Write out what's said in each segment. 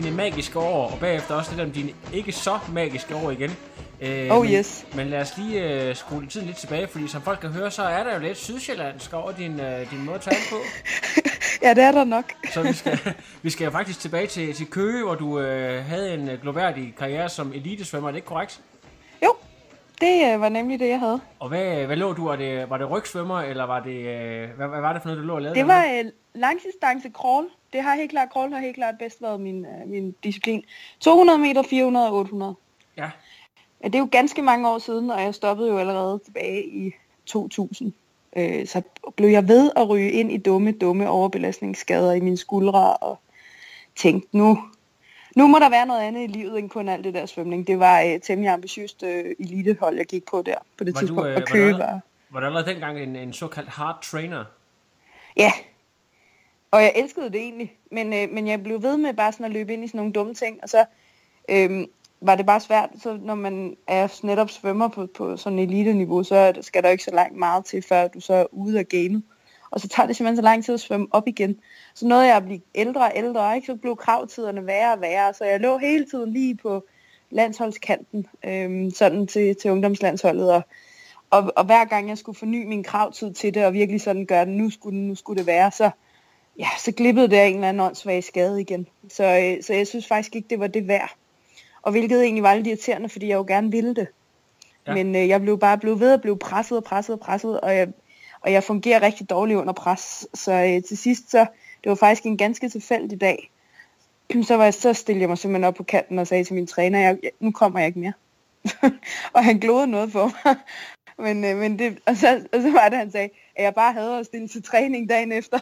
Dine magiske år, og bagefter også lidt om dine ikke så magiske år igen. Øh, Oh, men, yes. Men lad os lige øh, skrue tiden lidt tilbage, fordi som folk kan høre, så er der jo lidt sydsjællandsk over din, øh, din måde at tale på. Ja, det er der nok. Så vi skal, vi skal faktisk tilbage til, til Køge, hvor du øh, havde en øh, gloværdig karriere som elitesvømmer, er det ikke korrekt? Jo, det øh, var nemlig det, jeg havde. Og hvad, hvad lå du? Var det, var det rygsvømmer, eller var det, øh, hvad, hvad var det for noget, du lå og lavede? Det var øh, langdistance crawl. Det har helt klart, crawl har helt klart bedst været min, øh, min disciplin. 200 meter, 400 og 800. Ja. Ja, det er jo ganske mange år siden, og jeg stoppede jo allerede tilbage i 2000. Øh, så blev jeg ved at ryge ind i dumme, dumme overbelastningsskader i mine skuldre, og tænkte, nu, nu må der være noget andet i livet end kun alt det der svømning. Det var øh, temmelig ambitiøst øh, elitehold, jeg gik på der på det Var du, tidspunkt, øh, og du- var... Du allerede dengang en, en såkaldt hard trainer? Ja, og jeg elskede det egentlig, men, øh, men jeg blev ved med bare sådan at løbe ind i sådan nogle dumme ting, og så øh, var det bare svært, så når man er netop svømmer på, på sådan et elite-niveau, så det- skal der jo ikke så langt meget til, før du så er ude af gamet. Og så tager det simpelthen så lang tid at svømme op igen. Så nåede jeg at blive ældre og ældre, ikke? så blev kravtiderne værre og værre, så jeg lå hele tiden lige på landsholdskanten, øh, sådan til, til ungdomslandsholdet, og og, og hver gang jeg skulle forny min kravtid til det, og virkelig sådan gøre det, nu skulle, nu skulle det være, så, ja, så glippede det af en eller anden åndssvag skade igen. Så, øh, så jeg synes faktisk ikke, det var det værd. Og hvilket egentlig var lidt irriterende, fordi jeg jo gerne ville det. Ja. Men øh, jeg blev bare blevet ved at blive presset og presset og presset, og jeg, og jeg fungerer rigtig dårligt under pres. Så øh, til sidst, så det var faktisk en ganske tilfældig dag. Så, var jeg, så stillede jeg mig simpelthen op på kanten og sagde til min træner, jeg, nu kommer jeg ikke mere. og han glodede noget på mig. Men, øh, men det, og, så, og så var det, han sagde, at jeg bare havde at stille til træning dagen efter.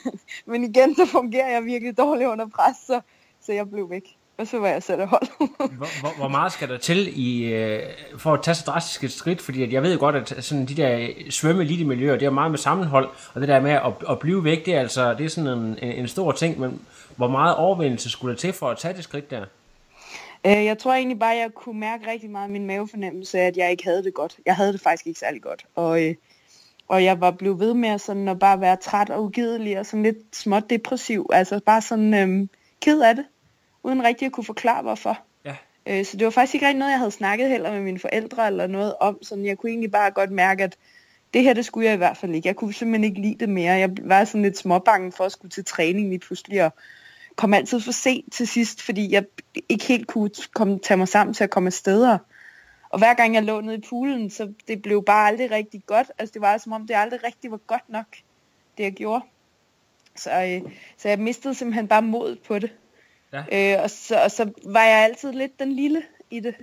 men igen, så fungerer jeg virkelig dårligt under pres, så, så jeg blev væk. Og så var jeg selv hold. Hvor, hvor, hvor meget skal der til i, øh, for at tage så drastisk et skridt? Fordi at jeg ved jo godt, at sådan de der svømme miljøer, det er meget med sammenhold, og det der med at, at blive væk, det er altså det er sådan en, en, en stor ting, men hvor meget overvindelse skulle der til for at tage det skridt der? Øh, jeg tror egentlig bare, at jeg kunne mærke rigtig meget min mavefornemmelse at jeg ikke havde det godt. Jeg havde det faktisk ikke særlig godt. Og, øh, og jeg var blevet ved med sådan at bare være træt og ugidelig og sådan lidt småt depressiv. Altså bare sådan øh, ked af det, uden rigtig at kunne forklare hvorfor. Ja. Øh, så det var faktisk ikke rigtig noget, jeg havde snakket heller med mine forældre eller noget om. Sådan jeg kunne egentlig bare godt mærke, at det her, det skulle jeg i hvert fald ikke. Jeg kunne simpelthen ikke lide det mere. Jeg var sådan lidt småbange for at skulle til træning lige pludselig og kom altid for sent til sidst, fordi jeg ikke helt kunne komme, tage mig sammen til at komme afsted. Og hver gang jeg lå nede i poolen, så det blev bare aldrig rigtig godt. Altså det var som om, det aldrig rigtig var godt nok, det jeg gjorde. Så, øh, så jeg mistede simpelthen bare mod på det. Ja. Øh, og, så, og så var jeg altid lidt den lille i det.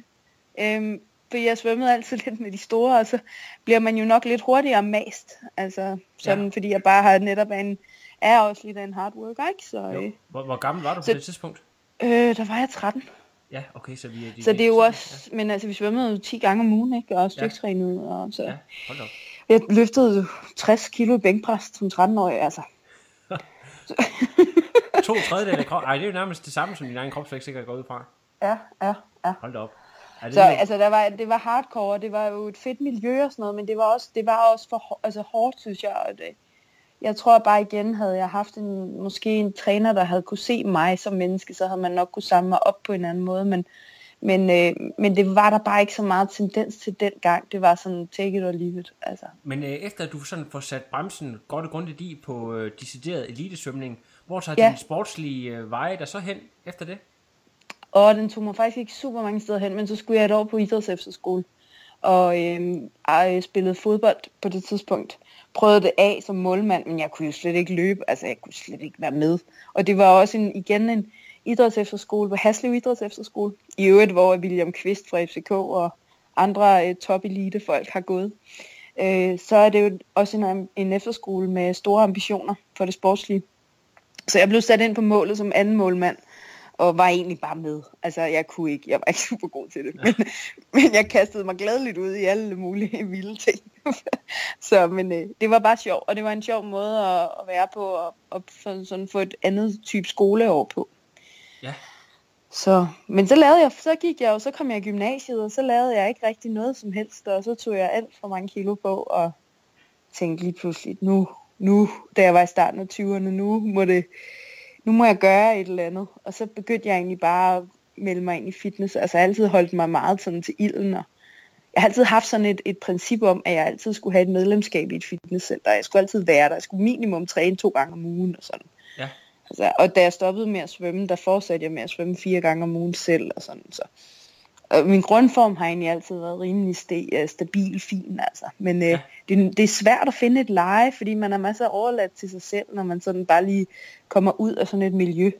Øhm, for jeg svømmede altid lidt med de store, og så bliver man jo nok lidt hurtigere mast. Altså sådan, Ja. fordi jeg bare har netop en, er også lidt af en hard worker, ikke? Så, øh, Hvor, hvor gammel var du på Så- det tidspunkt? øh, der var jeg 13. Ja, okay, så vi er... Så det er jo også, men altså vi svømmede jo 10 gange om ugen, ikke? Og styrketrænede, og så... Ja, hold op. Jeg løftede jo 60 kilo i bænkpres som 13-årig, altså. To tredjedel af krop... Ej, det er jo nærmest det samme, som din egen kropsvægt sikkert går ud fra. Ja, ja, ja. Hold da op. Er det Så lige- altså, der var, det var hardcore, og det var jo et fedt miljø og sådan noget, men det var også, det var også for altså, hårdt, synes jeg. Og det, jeg tror bare igen, havde jeg haft en, måske en træner, der havde kunne se mig som menneske, så havde man nok kunne samle mig op på en anden måde, men, men, øh, men det var der bare ikke så meget tendens til den gang. Det var sådan, take it or leave it. Altså. Men øh, efter at du sådan får sat bremsen godt og grundigt i på øh, decideret elitesvømning, hvor tager Ja. din sportslige øh, veje der så hen efter det? Og den tog mig faktisk ikke super mange steder hen, men så skulle jeg et år på idrætsefterskole. Og øhm, jeg spillede fodbold på det tidspunkt. Prøvede det af som målmand, men jeg kunne jo slet ikke løbe. Altså, jeg kunne slet ikke være med. Og det var også en, igen en idrætsefterskole på Haslev Idrætsefterskole. I øvrigt, hvor William Kvist fra FCK og andre øh, top elite folk har gået. Øh, så er det jo også en, en efterskole med store ambitioner for det sportslige. Så jeg blev sat ind på målet som anden målmand og var egentlig bare med. Altså, jeg kunne ikke, jeg var ikke super god til det, men, men jeg kastede mig glædeligt ud i alle mulige vilde ting. så, men øh, det var bare sjovt, og det var en sjov måde at, at være på, og, og sådan, sådan få et andet type skoleår på. Ja. Så, men så lavede jeg, så gik jeg jo, så kom jeg i gymnasiet, og så lavede jeg ikke rigtig noget som helst, og så tog jeg alt for mange kilo på, og tænkte lige pludselig, nu, nu, da jeg var i starten af 20'erne, nu må det, nu må jeg gøre et eller andet. Og så begyndte jeg egentlig bare at melde mig ind i fitness. Altså jeg har altid holdt mig meget sådan til ilden. Og jeg har altid haft sådan et, et princip om, at jeg altid skulle have et medlemskab i et fitnesscenter. Jeg skulle altid være der. Jeg skulle minimum træne to gange om ugen og sådan. Ja. Altså, og da jeg stoppede med at svømme, der fortsatte jeg med at svømme fire gange om ugen selv og sådan. Så. Og min grundform har egentlig altid været rimelig st- øh, stabil, fin altså. Men øh, Ja. det, det er svært at finde et leje, fordi man er masser overladt til sig selv, når man sådan bare lige kommer ud af sådan et miljø.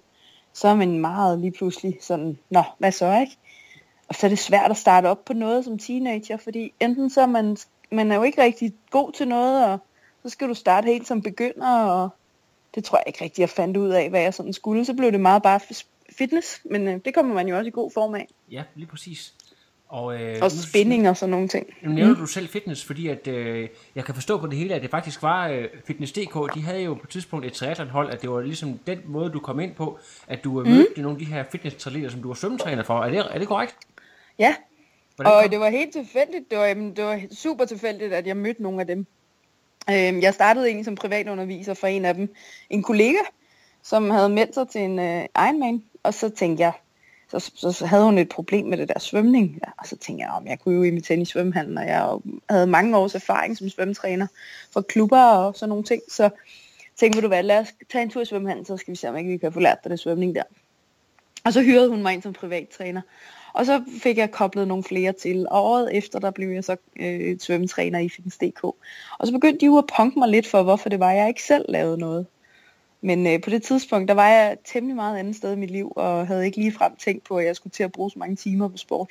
Så er man meget lige pludselig sådan, nå, hvad så ikke? Og så er det svært at starte op på noget som teenager, fordi enten så er man, man er jo ikke rigtig god til noget, og så skal du starte helt som begynder, og det tror jeg ikke rigtig, jeg fandt ud af, hvad jeg sådan skulle. Så blev det meget bare fitness, men øh, det kommer man jo også i god form af. Ja, lige præcis. Og, øh, Og spænding og sådan nogle ting. Nu nævner du selv fitness, fordi at, øh, jeg kan forstå på det hele, at det faktisk var øh, Fitness.dk, de havde jo på et tidspunkt et triathlonhold, at det var ligesom den måde, du kom ind på, at du øh, mødte nogle af de her fitness som du var svømmetræner for. Er det, er det korrekt? Ja, Hvordan og kom- det var helt tilfældigt. Det var, jamen, det var super tilfældigt, at jeg mødte nogle af dem. Øhm, jeg startede egentlig som privatunderviser for en af dem. En kollega, som havde meldt sig til en øh, Ironman. Og så tænkte jeg, så, så, så havde hun et problem med det der svømning. Ja, og så tænkte jeg, om jeg kunne jo invitere i svømmehallen. Og jeg havde mange års erfaring som svømmetræner for klubber og sådan nogle ting. Så tænkte du hvad, lad os tage en tur i svømmehallen, så skal vi se, om ikke vi kan få lært dig det svømning der. Og så hyrede hun mig ind som privattræner. Og så fik jeg koblet nogle flere til. Og året efter, der blev jeg så øh, svømmetræner i Fitness.dk. Og så begyndte de jo at punke mig lidt for, hvorfor det var, jeg ikke selv lavede noget. Men øh, på det tidspunkt, der var jeg temmelig meget andet sted i mit liv, og havde ikke lige frem tænkt på, at jeg skulle til at bruge så mange timer på sport.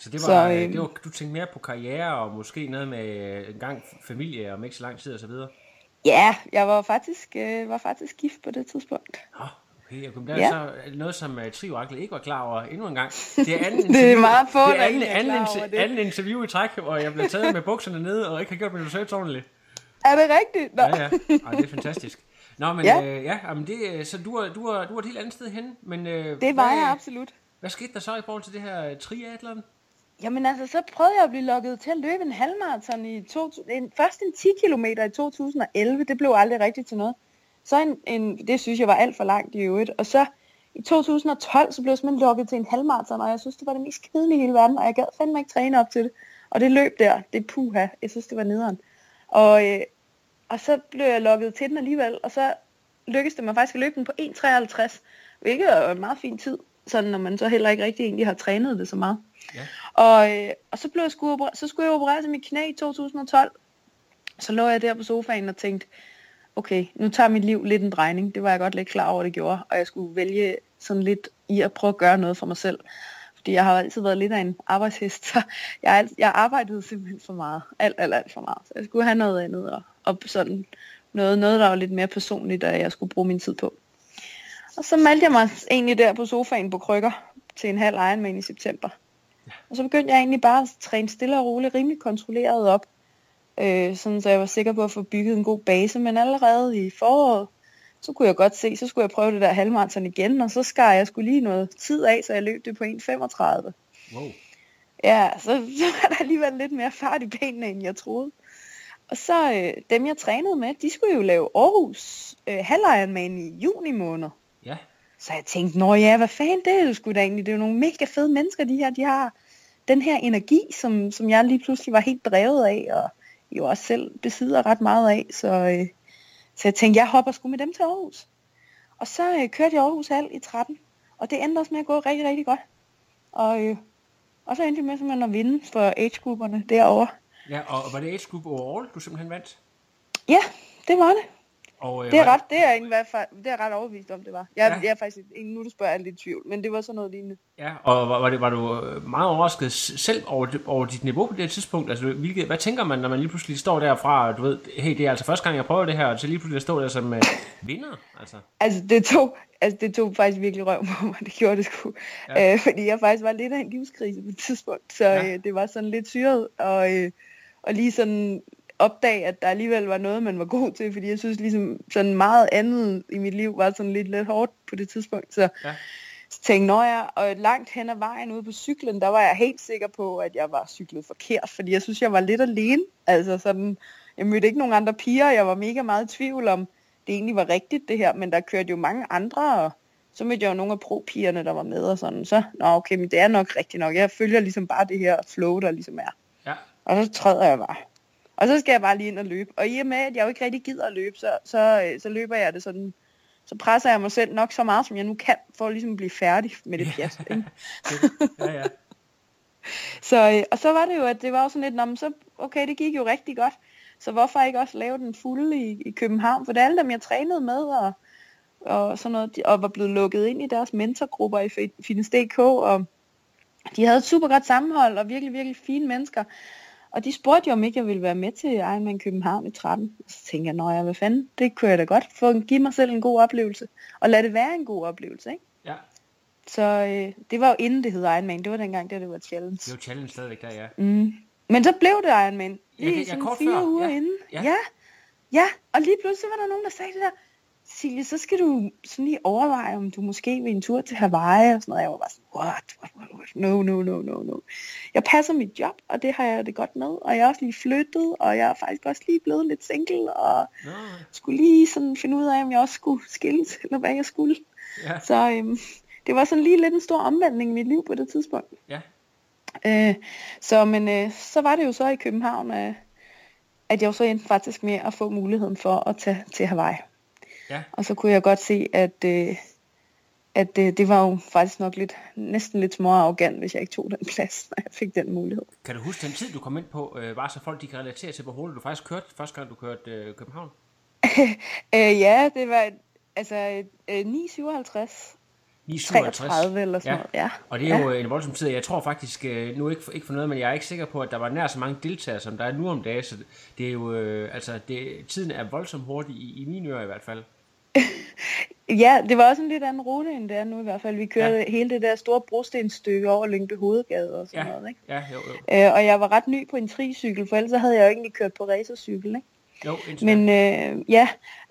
Så det Så, var, øh, øh, det var, du tænkte mere på karriere, og måske noget med øh, en gang familie, om ikke så lang tid og så videre. Ja, jeg var faktisk, øh, var faktisk gift på det tidspunkt. Nå, okay, kunne der Ja. så noget, som uh, Trioraklet ikke var klar over endnu en gang. Det er anden Det er meget få, det er anden, anden, det. anden interview i træk, hvor jeg blev taget med bukserne nede, og ikke har gjort min research ordentligt. Er det rigtigt? Nå. Ja, ja. Ej, det er fantastisk. Nå, men Ja. øh, ja jamen det, øh, så du er, du, er, du er et helt andet sted henne, men øh, Det var hvad, jeg absolut. Hvad skete der så i forhold til det her øh, triathlon? Jamen altså, så prøvede jeg at blive lukket til at løbe en halvmarathon i to, en, først en 10 km i 2011. Det blev aldrig rigtigt til noget. Så en, en, det synes jeg var alt for langt i øvrigt. Og så i 2012, så blev jeg simpelthen lukket til en halvmarathon, og jeg synes, det var det mest kedelige i hele verden, og jeg gad fandme ikke træne op til det. Og det løb der, det puha, jeg synes, det var nederen. Og, øh, og så blev jeg lukket til den alligevel, og så lykkedes det mig faktisk at løbe den på 1.53, hvilket er en meget fin tid, sådan når man så heller ikke rigtig egentlig har trænet det så meget. Ja. Og, øh, og så, blev jeg skulle så skulle jeg operere til mit knæ i 2012. Så lå jeg der på sofaen og tænkte, okay, nu tager mit liv lidt en drejning. Det var jeg godt lidt klar over, det gjorde. Og jeg skulle vælge sådan lidt i at prøve at gøre noget for mig selv. Fordi jeg har altid været lidt af en arbejdshest, så jeg, jeg arbejdede simpelthen for meget. Alt, alt, alt for meget. Så jeg skulle have noget andet, og, og sådan noget, noget, der var lidt mere personligt, og jeg skulle bruge min tid på. Og så meldte jeg mig egentlig der på sofaen på krykker til en halv Ironman i september. Og så begyndte jeg egentlig bare at træne stille og roligt, rimelig kontrolleret op. Øh, sådan så jeg var sikker på at få bygget en god base. Men allerede i foråret, så kunne jeg godt se, så skulle jeg prøve det der halvmarathon igen. Og så skar jeg skulle lige noget tid af, så jeg løb det på 1.35. Wow. Ja, så, så var der alligevel lidt mere fart i benene, end jeg troede. Og så øh, dem, jeg trænede med, de skulle jo lave Aarhus øh, Halv i juni måned. Ja. Så jeg tænkte, nå ja, hvad fanden det er jo sgu da egentlig. Det er jo nogle mega fede mennesker, de her. De har den her energi, som, som jeg lige pludselig var helt drevet af, og jo også selv besidder ret meget af. Så, øh, så jeg tænkte, jeg hopper sgu med dem til Aarhus. Og så øh, kørte jeg Aarhus Hal i 13, og det endte også med at gå rigtig, rigtig godt. Og, øh, og så endte jeg med simpelthen at vinde for age-grupperne derovre. Ja, og var det Age Group overall, du simpelthen vandt? Ja, det var det. Og, øh, Det er, ret, det er jeg fald, det er ret overbevist om, det var. Jeg, Ja. jeg er faktisk, nu du spørger, jeg lidt i tvivl, men det var sådan noget lignende. Ja, og var, var, det, var du øh, meget overrasket selv over, over dit niveau på det tidspunkt? Altså, hvilket, hvad tænker man, når man lige pludselig står derfra, og du ved, hey, det er altså første gang, jeg prøver det her, og så lige pludselig at stå der som uh, vinder? Altså, Altså, det tog, altså, det tog faktisk virkelig røv på mig, det gjorde det sgu. Ja. Øh, fordi jeg faktisk var lidt af en livskrise på et tidspunkt, så ja. øh, det var sådan lidt syret, og, øh, og lige sådan opdage, at der alligevel var noget, man var god til, fordi jeg synes ligesom sådan meget andet i mit liv var sådan lidt, lidt hårdt på det tidspunkt, så, Ja. så tænkte når jeg, og langt hen ad vejen ude på cyklen, der var jeg helt sikker på, at jeg var cyklet forkert, fordi jeg synes, jeg var lidt alene, altså sådan, jeg mødte ikke nogen andre piger, jeg var mega meget i tvivl om, det egentlig var rigtigt det her, men der kørte jo mange andre, og så mødte jeg jo nogle af pro-pigerne, der var med og sådan, så, nå okay, men det er nok rigtigt nok, jeg følger ligesom bare det her flow, der ligesom er. Og så træder jeg bare. Og så skal jeg bare lige ind og løbe. Og i og med, at jeg jo ikke rigtig gider at løbe, så, så, øh, så løber jeg det sådan, så presser jeg mig selv nok så meget, som jeg nu kan, for ligesom at blive færdig med det pjat. ikke? ja, ja. Så, øh, og så var det jo, at det var jo sådan lidt, "Nå, men så, okay, det gik jo rigtig godt. Så hvorfor ikke også lave den fulde i, i København? For det er alle dem, jeg trænede med, og, og sådan noget, og var blevet lukket ind i deres mentorgrupper i Fi- Fitness.dk, og de havde et super godt sammenhold, og virkelig, virkelig fine mennesker. Og de spurgte jo, om ikke jeg ville være med til Ironman København i 13. Og så tænkte jeg, nå ja, hvad fanden, det kunne jeg da godt få, give mig selv en god oplevelse. Og lad det være en god oplevelse, ikke? ja. Så øh, det var jo inden det hed Ironman, det var dengang, da det var challenge. Det jo challenge stadigvæk der, ja. Mm. Men så blev det Ironman. Ja, det- Lige ja, sådan kort fire før. uger Ja. inden. Ja. ja. Ja, og lige pludselig var der nogen, der sagde det der, Silje, så skal du sådan lige overveje, om du måske vil en tur til Hawaii og sådan noget. Jeg var bare sådan, what, what, what, what? No, no, no, no, no. Jeg passer mit job, og det har jeg det godt med. Og jeg er også lige flyttet, og jeg er faktisk også lige blevet lidt single, og Nå, skulle lige sådan finde ud af, om jeg også skulle skilles, eller hvad jeg skulle. ja, Så øhm, det var sådan lige lidt en stor omvæltning i mit liv på det tidspunkt. ja. Øh, så, men øh, så var det jo så i København, øh, at jeg jo så endte faktisk med at få muligheden for at tage til Hawaii. Ja. Og så kunne jeg godt se, at, øh, at øh, det var jo faktisk nok lidt, næsten lidt små arrogant, hvis jeg ikke tog den plads, når jeg fik den mulighed. Kan du huske den tid, du kom ind på, øh, bare så folk de kan relatere til, hvor hurtigt du faktisk kørte, første gang du kørte øh, København? Øh, ja, det var altså øh, 9,57, 9,57. 33 eller sådan noget. Ja. Og det er jo en voldsom tid. Jeg tror faktisk, øh, nu ikke for, ikke for noget, men jeg er ikke sikker på, at der var nær så mange deltagere, som der er nu om dagen. Så det er jo, øh, altså, det, tiden er voldsomt hurtig, i, i mine ører i hvert fald. Ja, det var også en lidt anden rute, end det er nu i hvert fald. Vi kørte Ja. hele det der store brostenstykke over Lyngby Hovedgade og sådan Ja, noget, ikke? ja, jo, jo. Øh, og jeg var ret ny på en tricykel, for ellers havde jeg jo egentlig kørt på racercykel, ikke? jo Men øh, ja,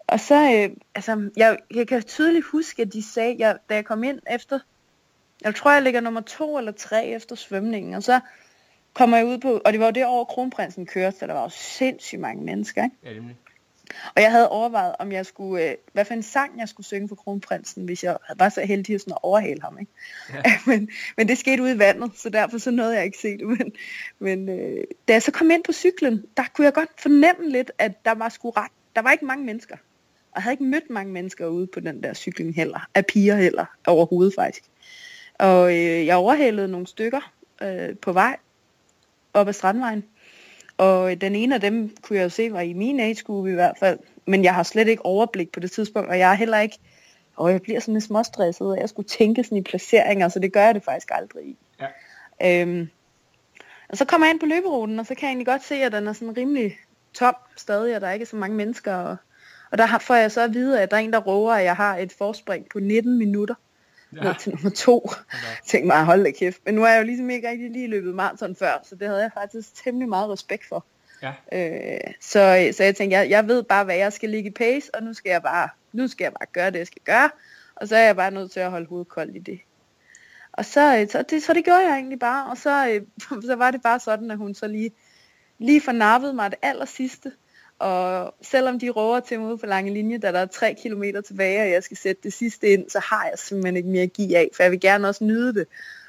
og så, øh, altså, jeg, jeg kan tydeligt huske, at de sagde, jeg, da jeg kom ind efter, jeg tror, jeg ligger nummer to eller tre efter svømningen, og så kommer jeg ud på, og det var jo det år, kronprinsen kørte, så der var jo sindssygt mange mennesker, ikke? Ja, nemlig. Og jeg havde overvejet, om jeg skulle, øh, hvad for en sang jeg skulle synge for kronprinsen, hvis jeg var så heldig at, sådan at overhale ham. Ikke? Ja. men, men det skete ude i vandet, så derfor så nåede jeg ikke se det. Men, men øh, da jeg så kom ind på cyklen, der kunne jeg godt fornemme lidt, at der var sgu ret. Der var ikke mange mennesker. Og jeg havde ikke mødt mange mennesker ude på den der cykling heller. Af piger heller, overhovedet faktisk. Og øh, jeg overhalede nogle stykker øh, på vej op ad Strandvejen. Og den ene af dem kunne jeg jo se var i min age i hvert fald. Men jeg har slet ikke overblik på det tidspunkt, og jeg er heller ikke... Og jeg bliver sådan lidt småstresset, og jeg skulle tænke sådan i placeringer, så det gør jeg det faktisk aldrig i. Ja. Øhm, og så kommer jeg ind på løberuten, og så kan jeg egentlig godt se, at den er sådan rimelig tom stadig, og der er ikke så mange mennesker. Og, og der får jeg så at vide, at der er en, der råber, at jeg har et forspring på 19 minutter Ja. ned til nummer to. Op. Jeg tænkte mig, hold da kæft. Men nu er jeg jo ligesom ikke rigtig lige løbet maraton før, så det havde jeg faktisk temmelig meget respekt for. Ja. Øh, så, så jeg tænkte, jeg, jeg ved bare, hvad jeg skal ligge i pace, og nu skal jeg bare, nu skal jeg bare gøre det, jeg skal gøre. Og så er jeg bare nødt til at holde hovedet koldt i det. Og så, øh, så, det, så det gjorde jeg egentlig bare, og så, øh, så var det bare sådan, at hun så lige, lige fornappede mig det aller sidste, og selvom de råber til mig ude på lange linje, da der er tre kilometer tilbage, og jeg skal sætte det sidste ind, så har jeg simpelthen ikke mere at give af, for jeg vil gerne også nyde det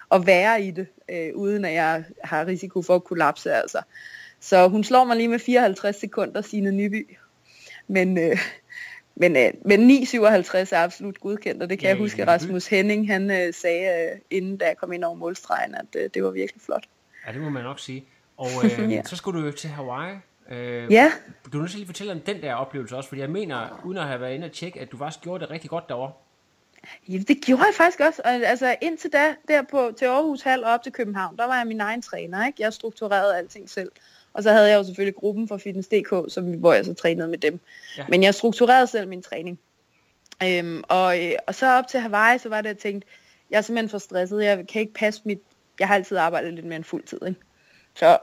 og være i det, øh, uden at jeg har risiko for at kollapse. Altså. Så hun slår mig lige med 54 sekunder, sine Nyby. Men, øh, men, øh, men 9,57 er absolut godkendt, og det kan ja, jeg huske, at Rasmus Henning han øh, sagde, øh, inden da jeg kom ind over målstregen, at øh, det var virkelig flot. Ja, det må man nok sige. Og øh, ja. så skulle du til Hawaii. Øh, ja. Du vil lige fortælle om den der oplevelse også, fordi jeg mener, uden at have været inde og tjekke, at du faktisk gjorde det rigtig godt derovre. Ja, det gjorde jeg faktisk også. Altså indtil da, der på, til Aarhus Hall og op til København, der var jeg min egen træner. Ikke? Jeg strukturerede alting selv. Og så havde jeg jo selvfølgelig gruppen for Fitness.dk, som, hvor jeg så trænede med dem. Ja. Men jeg strukturerede selv min træning. Øhm, og, øh, og så op til Hawaii, så var det, jeg tænkte, jeg er simpelthen for stresset. Jeg kan ikke passe mit... Jeg har altid arbejdet lidt mere end fuld tid. Ikke? Så,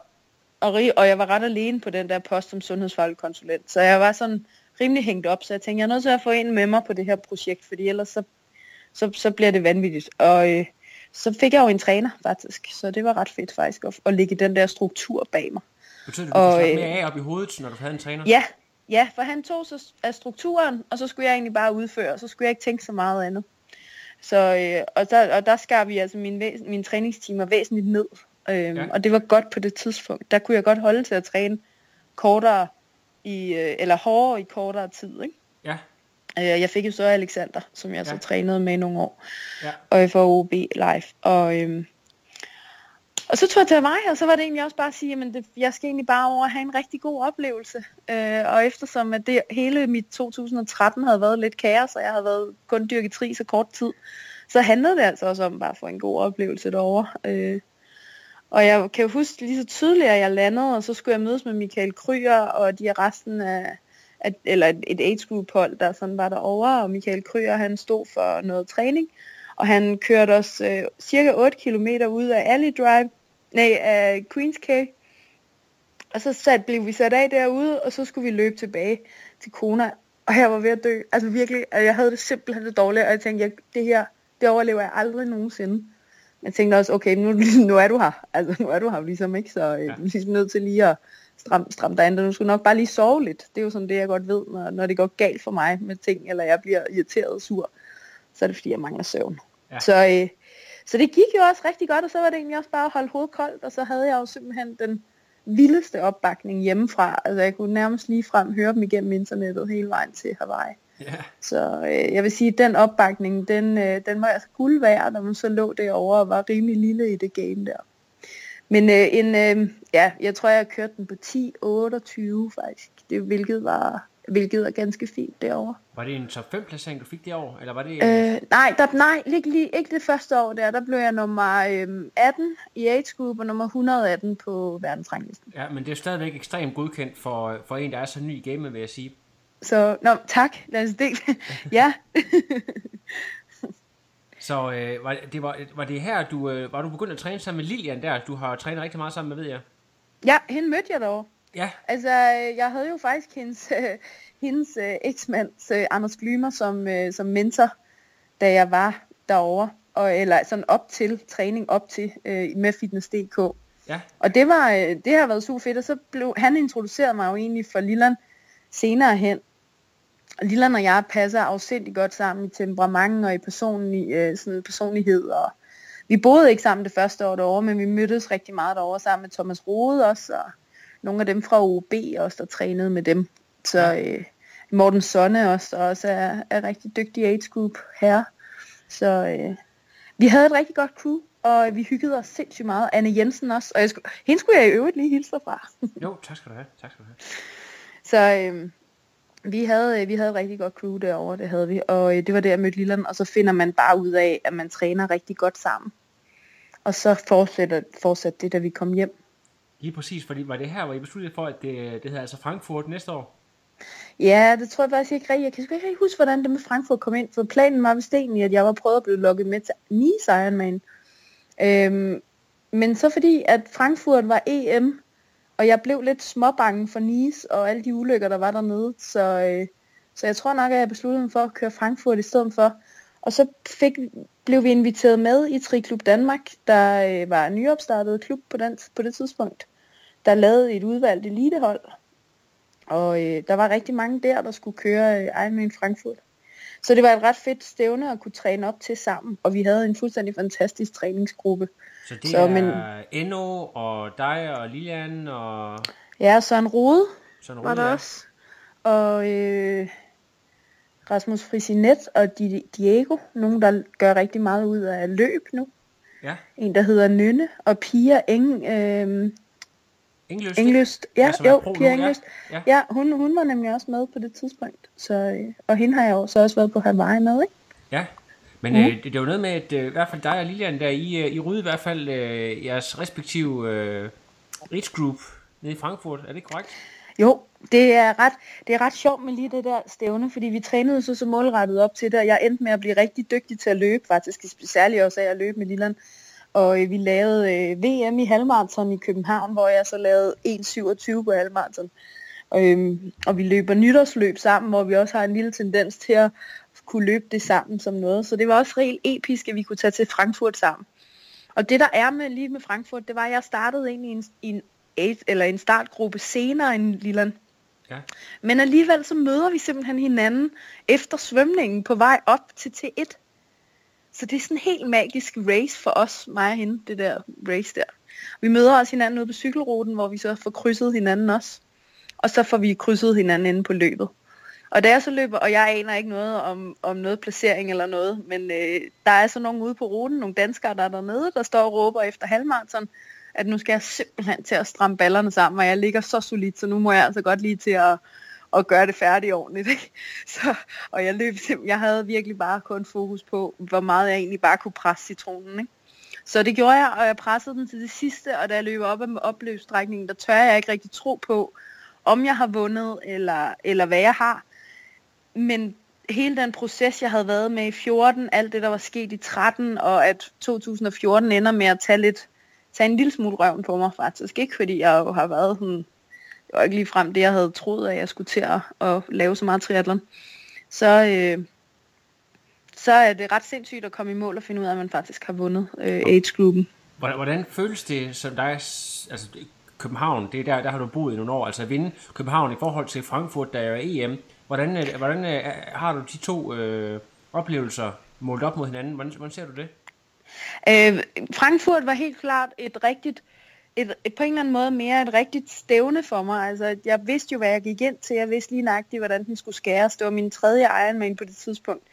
og, og jeg var ret alene på den der post som sundhedsfaglig konsulent. Så jeg var sådan rimelig hængt op, så jeg tænkte, jeg er nødt til at få en med mig på det her projekt, fordi ellers så, så, så bliver det vanvittigt. Og øh, så fik jeg jo en træner faktisk, så det var ret fedt faktisk at, at ligge den der struktur bag mig. Betyder det, at du og, kunne mere af op i hovedet, når du havde en træner? Ja, ja, for han tog så af strukturen, og så skulle jeg egentlig bare udføre, og så skulle jeg ikke tænke så meget andet. Så, øh, og, der, og der skar vi altså mine, mine træningstimer væsentligt ned. Øhm, ja. Og det var godt på det tidspunkt. Der kunne jeg godt holde til at træne kortere i, øh, eller hårdere i kortere tid. Ikke? Ja. Øh, jeg fik jo så Alexander, som jeg ja. så trænede med i nogle år. Ja. Og for OB live. Og, øhm, og så tog jeg til mig, og så var det egentlig også bare at sige, at det, jeg skal egentlig bare over at have en rigtig god oplevelse. Øh, og eftersom at det hele mit 2013 havde været lidt kaos, og jeg havde været kun dyrket tri så kort tid, så handlede det altså også om bare at få en god oplevelse derovre. Øh, og jeg kan jo huske lige så tydeligt, at jeg landede, og så skulle jeg mødes med Michael Kryer og de resten af, at, eller et, et age group hold, der sådan var derovre, og Michael Kryer, han stod for noget træning, og han kørte os øh, cirka 8 km ud af Alley Drive, nej, af Queens Cay, og så sat, blev vi sat af derude, og så skulle vi løbe tilbage til Kona, og jeg var ved at dø, altså virkelig, altså jeg havde det simpelthen det dårligt, og jeg tænkte, jeg, det her, det overlever jeg aldrig nogensinde jeg tænkte også, okay, nu, nu er du her. Altså, nu er du her ligesom, ikke? Så øh, ja. du er ligesom nødt til lige at stramme, stramme dig andet. Du skulle nok bare lige sove lidt. Det er jo sådan det, jeg godt ved, når, når det går galt for mig med ting, eller jeg bliver irriteret og sur. Så er det, fordi jeg mangler søvn. Ja. Så, øh, så det gik jo også rigtig godt, og så var det egentlig også bare at holde hovedet koldt, og så havde jeg jo simpelthen den vildeste opbakning hjemmefra. Altså, jeg kunne nærmest lige frem høre dem igennem internettet hele vejen til Hawaii. Yeah. Så øh, jeg vil sige, at den opbakning, den, øh, den var altså guld værd, når man så lå derovre og var rimelig lille i det game der. Men øh, en, øh, ja, jeg tror, jeg kørte den på 10-28 faktisk, det, hvilket var hvilket er ganske fint derovre. Var det en top 5 placering, du fik det år? Eller var det... Øh, nej, der, nej ikke, lige, ikke det første år der. Der blev jeg nummer øh, 18 i age group og nummer 118 på verdensranglisten. Ja, men det er stadigvæk ekstremt godkendt for, for en, der er så ny i gamet, vil jeg sige. Så, nå, tak. Lad os det. ja. så øh, var, det var, var det her, du, øh, var du begyndt at træne sammen med Lilian der? Du har trænet rigtig meget sammen med, ved jeg. Ja, hende mødte jeg dog. Ja. Altså, jeg havde jo faktisk hendes, øh, hendes øh, eksmands, øh, Anders Glymer, som, øh, som mentor, da jeg var derovre. Og, eller sådan op til, træning op til, øh, med Fitness.dk. Ja. Og det, var, øh, det har været super fedt, og så blev, han introducerede mig jo egentlig for Lilland senere hen, Lilland og jeg passer afsindigt godt sammen i temperament og i personlig, øh, sådan personlighed. Og vi boede ikke sammen det første år derovre, men vi mødtes rigtig meget derovre sammen med Thomas Rode også, og nogle af dem fra OB også, der trænede med dem. Så øh, Morten Sonne også, der også er, er rigtig dygtig age group her. Så øh, vi havde et rigtig godt crew, og vi hyggede os sindssygt meget. Anne Jensen også, og jeg skulle, hende skulle jeg i øvrigt lige hilse fra. jo, tak skal du have. Tak skal du have. Så øh, vi havde, vi havde et rigtig godt crew derovre, det havde vi, og øh, det var der, jeg mødte Lilland, og så finder man bare ud af, at man træner rigtig godt sammen. Og så fortsætter, fortsatte det, da vi kom hjem. Lige præcis, fordi var det her, hvor I besluttede for, at det, det hedder altså Frankfurt næste år? Ja, det tror jeg faktisk ikke rigtigt. Jeg kan ikke rigtig huske, hvordan det med Frankfurt kom ind, for planen var vist egentlig, at jeg var prøvet at blive lukket med til Nice Ironman. Øhm, men så fordi, at Frankfurt var EM, og jeg blev lidt småbange for Nice og alle de ulykker, der var dernede. Så, øh, så jeg tror nok, at jeg besluttede mig for at køre Frankfurt i stedet for. Og så fik, blev vi inviteret med i Triklub Danmark, der øh, var en nyopstartet klub på, den, på det tidspunkt, der lavede et udvalgt elitehold. Og øh, der var rigtig mange der, der skulle køre øh, Ironman Frankfurt. Så det var et ret fedt stævne at kunne træne op til sammen, og vi havde en fuldstændig fantastisk træningsgruppe. Så det Så, er men- Enno og dig og Lilian og Ja, Søren Rode sådan var noget. der også, og øh, Rasmus Frisinet og Di- Diego, nogen der gør rigtig meget ud af løb nu. Ja, En, der hedder Nynne, og Pia Eng, øh, Engeløst. Engløst. Ja, Ja, er jo, Pia ja. Engløst. Ja. Ja, hun, hun var nemlig også med på det tidspunkt. Så, øh, og hende har jeg jo så også været på Hawaii med, ikke? Ja, men mm. øh, det, det var noget med, at øh, i hvert fald dig og Lilian, der I, øh, I rydde i hvert fald øh, jeres respektive øh, age group nede i Frankfurt. Er det korrekt? Jo, det er, ret, det er ret sjovt med lige det der stævne, fordi vi trænede så så målrettet op til det, og jeg endte med at blive rigtig dygtig til at løbe, faktisk særligt også af at løbe med Lilland. Og øh, vi lavede øh, VM i halvmarathon i København, hvor jeg så lavede 1.27 på halvmarathon. Og, øhm, og vi løber nytårsløb sammen, hvor vi også har en lille tendens til at kunne løbe det sammen som noget. Så det var også helt episk, at vi kunne tage til Frankfurt sammen. Og det der er med lige med Frankfurt, det var, at jeg startede egentlig i en, i en, eight- eller en startgruppe senere end Lilland. Ja. Men alligevel så møder vi simpelthen hinanden efter svømningen på vej op til T1. Så det er sådan en helt magisk race for os, mig og hende, det der race der. Vi møder også hinanden ude på cykelruten, hvor vi så får krydset hinanden også. Og så får vi krydset hinanden inde på løbet. Og da jeg så løber, og jeg aner ikke noget om, om noget placering eller noget, men øh, der er så nogen ude på ruten, nogle danskere, der er dernede, der står og råber efter halvmarathon, at nu skal jeg simpelthen til at stramme ballerne sammen, og jeg ligger så solidt, så nu må jeg altså godt lige til at, at gøre det færdigt ordentligt. Ikke? Så, og jeg løb simpelthen, jeg havde virkelig bare kun fokus på, hvor meget jeg egentlig bare kunne presse citronen. Ikke? Så det gjorde jeg, og jeg pressede den til det sidste, og da jeg løb op ad opløbsstrækningen, der tør jeg ikke rigtig tro på, om jeg har vundet, eller, eller hvad jeg har. Men hele den proces, jeg havde været med i 14, alt det, der var sket i 13, og at 2014 ender med at tage lidt tage en lille smule røven på mig faktisk. Ikke fordi jeg jo har været sådan, det var ikke lige frem det, jeg havde troet, at jeg skulle til at, at lave så meget triathlon. Så, øh, så er det ret sindssygt at komme i mål og finde ud af, at man faktisk har vundet øh, age-gruppen. Hvordan, hvordan føles det som dig, altså København, det er der, der har du boet i nogle år, altså at vinde København i forhold til Frankfurt, der er EM. Hvordan, øh, hvordan øh, har du de to øh, oplevelser målt op mod hinanden? Hvordan, hvordan ser du det? Øh, Frankfurt var helt klart et rigtigt, et, et, på en eller anden måde mere et rigtigt stævne for mig. Altså, jeg vidste jo, hvad jeg gik ind til. Jeg vidste lige nøjagtigt, hvordan den skulle skæres. Det var min tredje Ironman på det tidspunkt.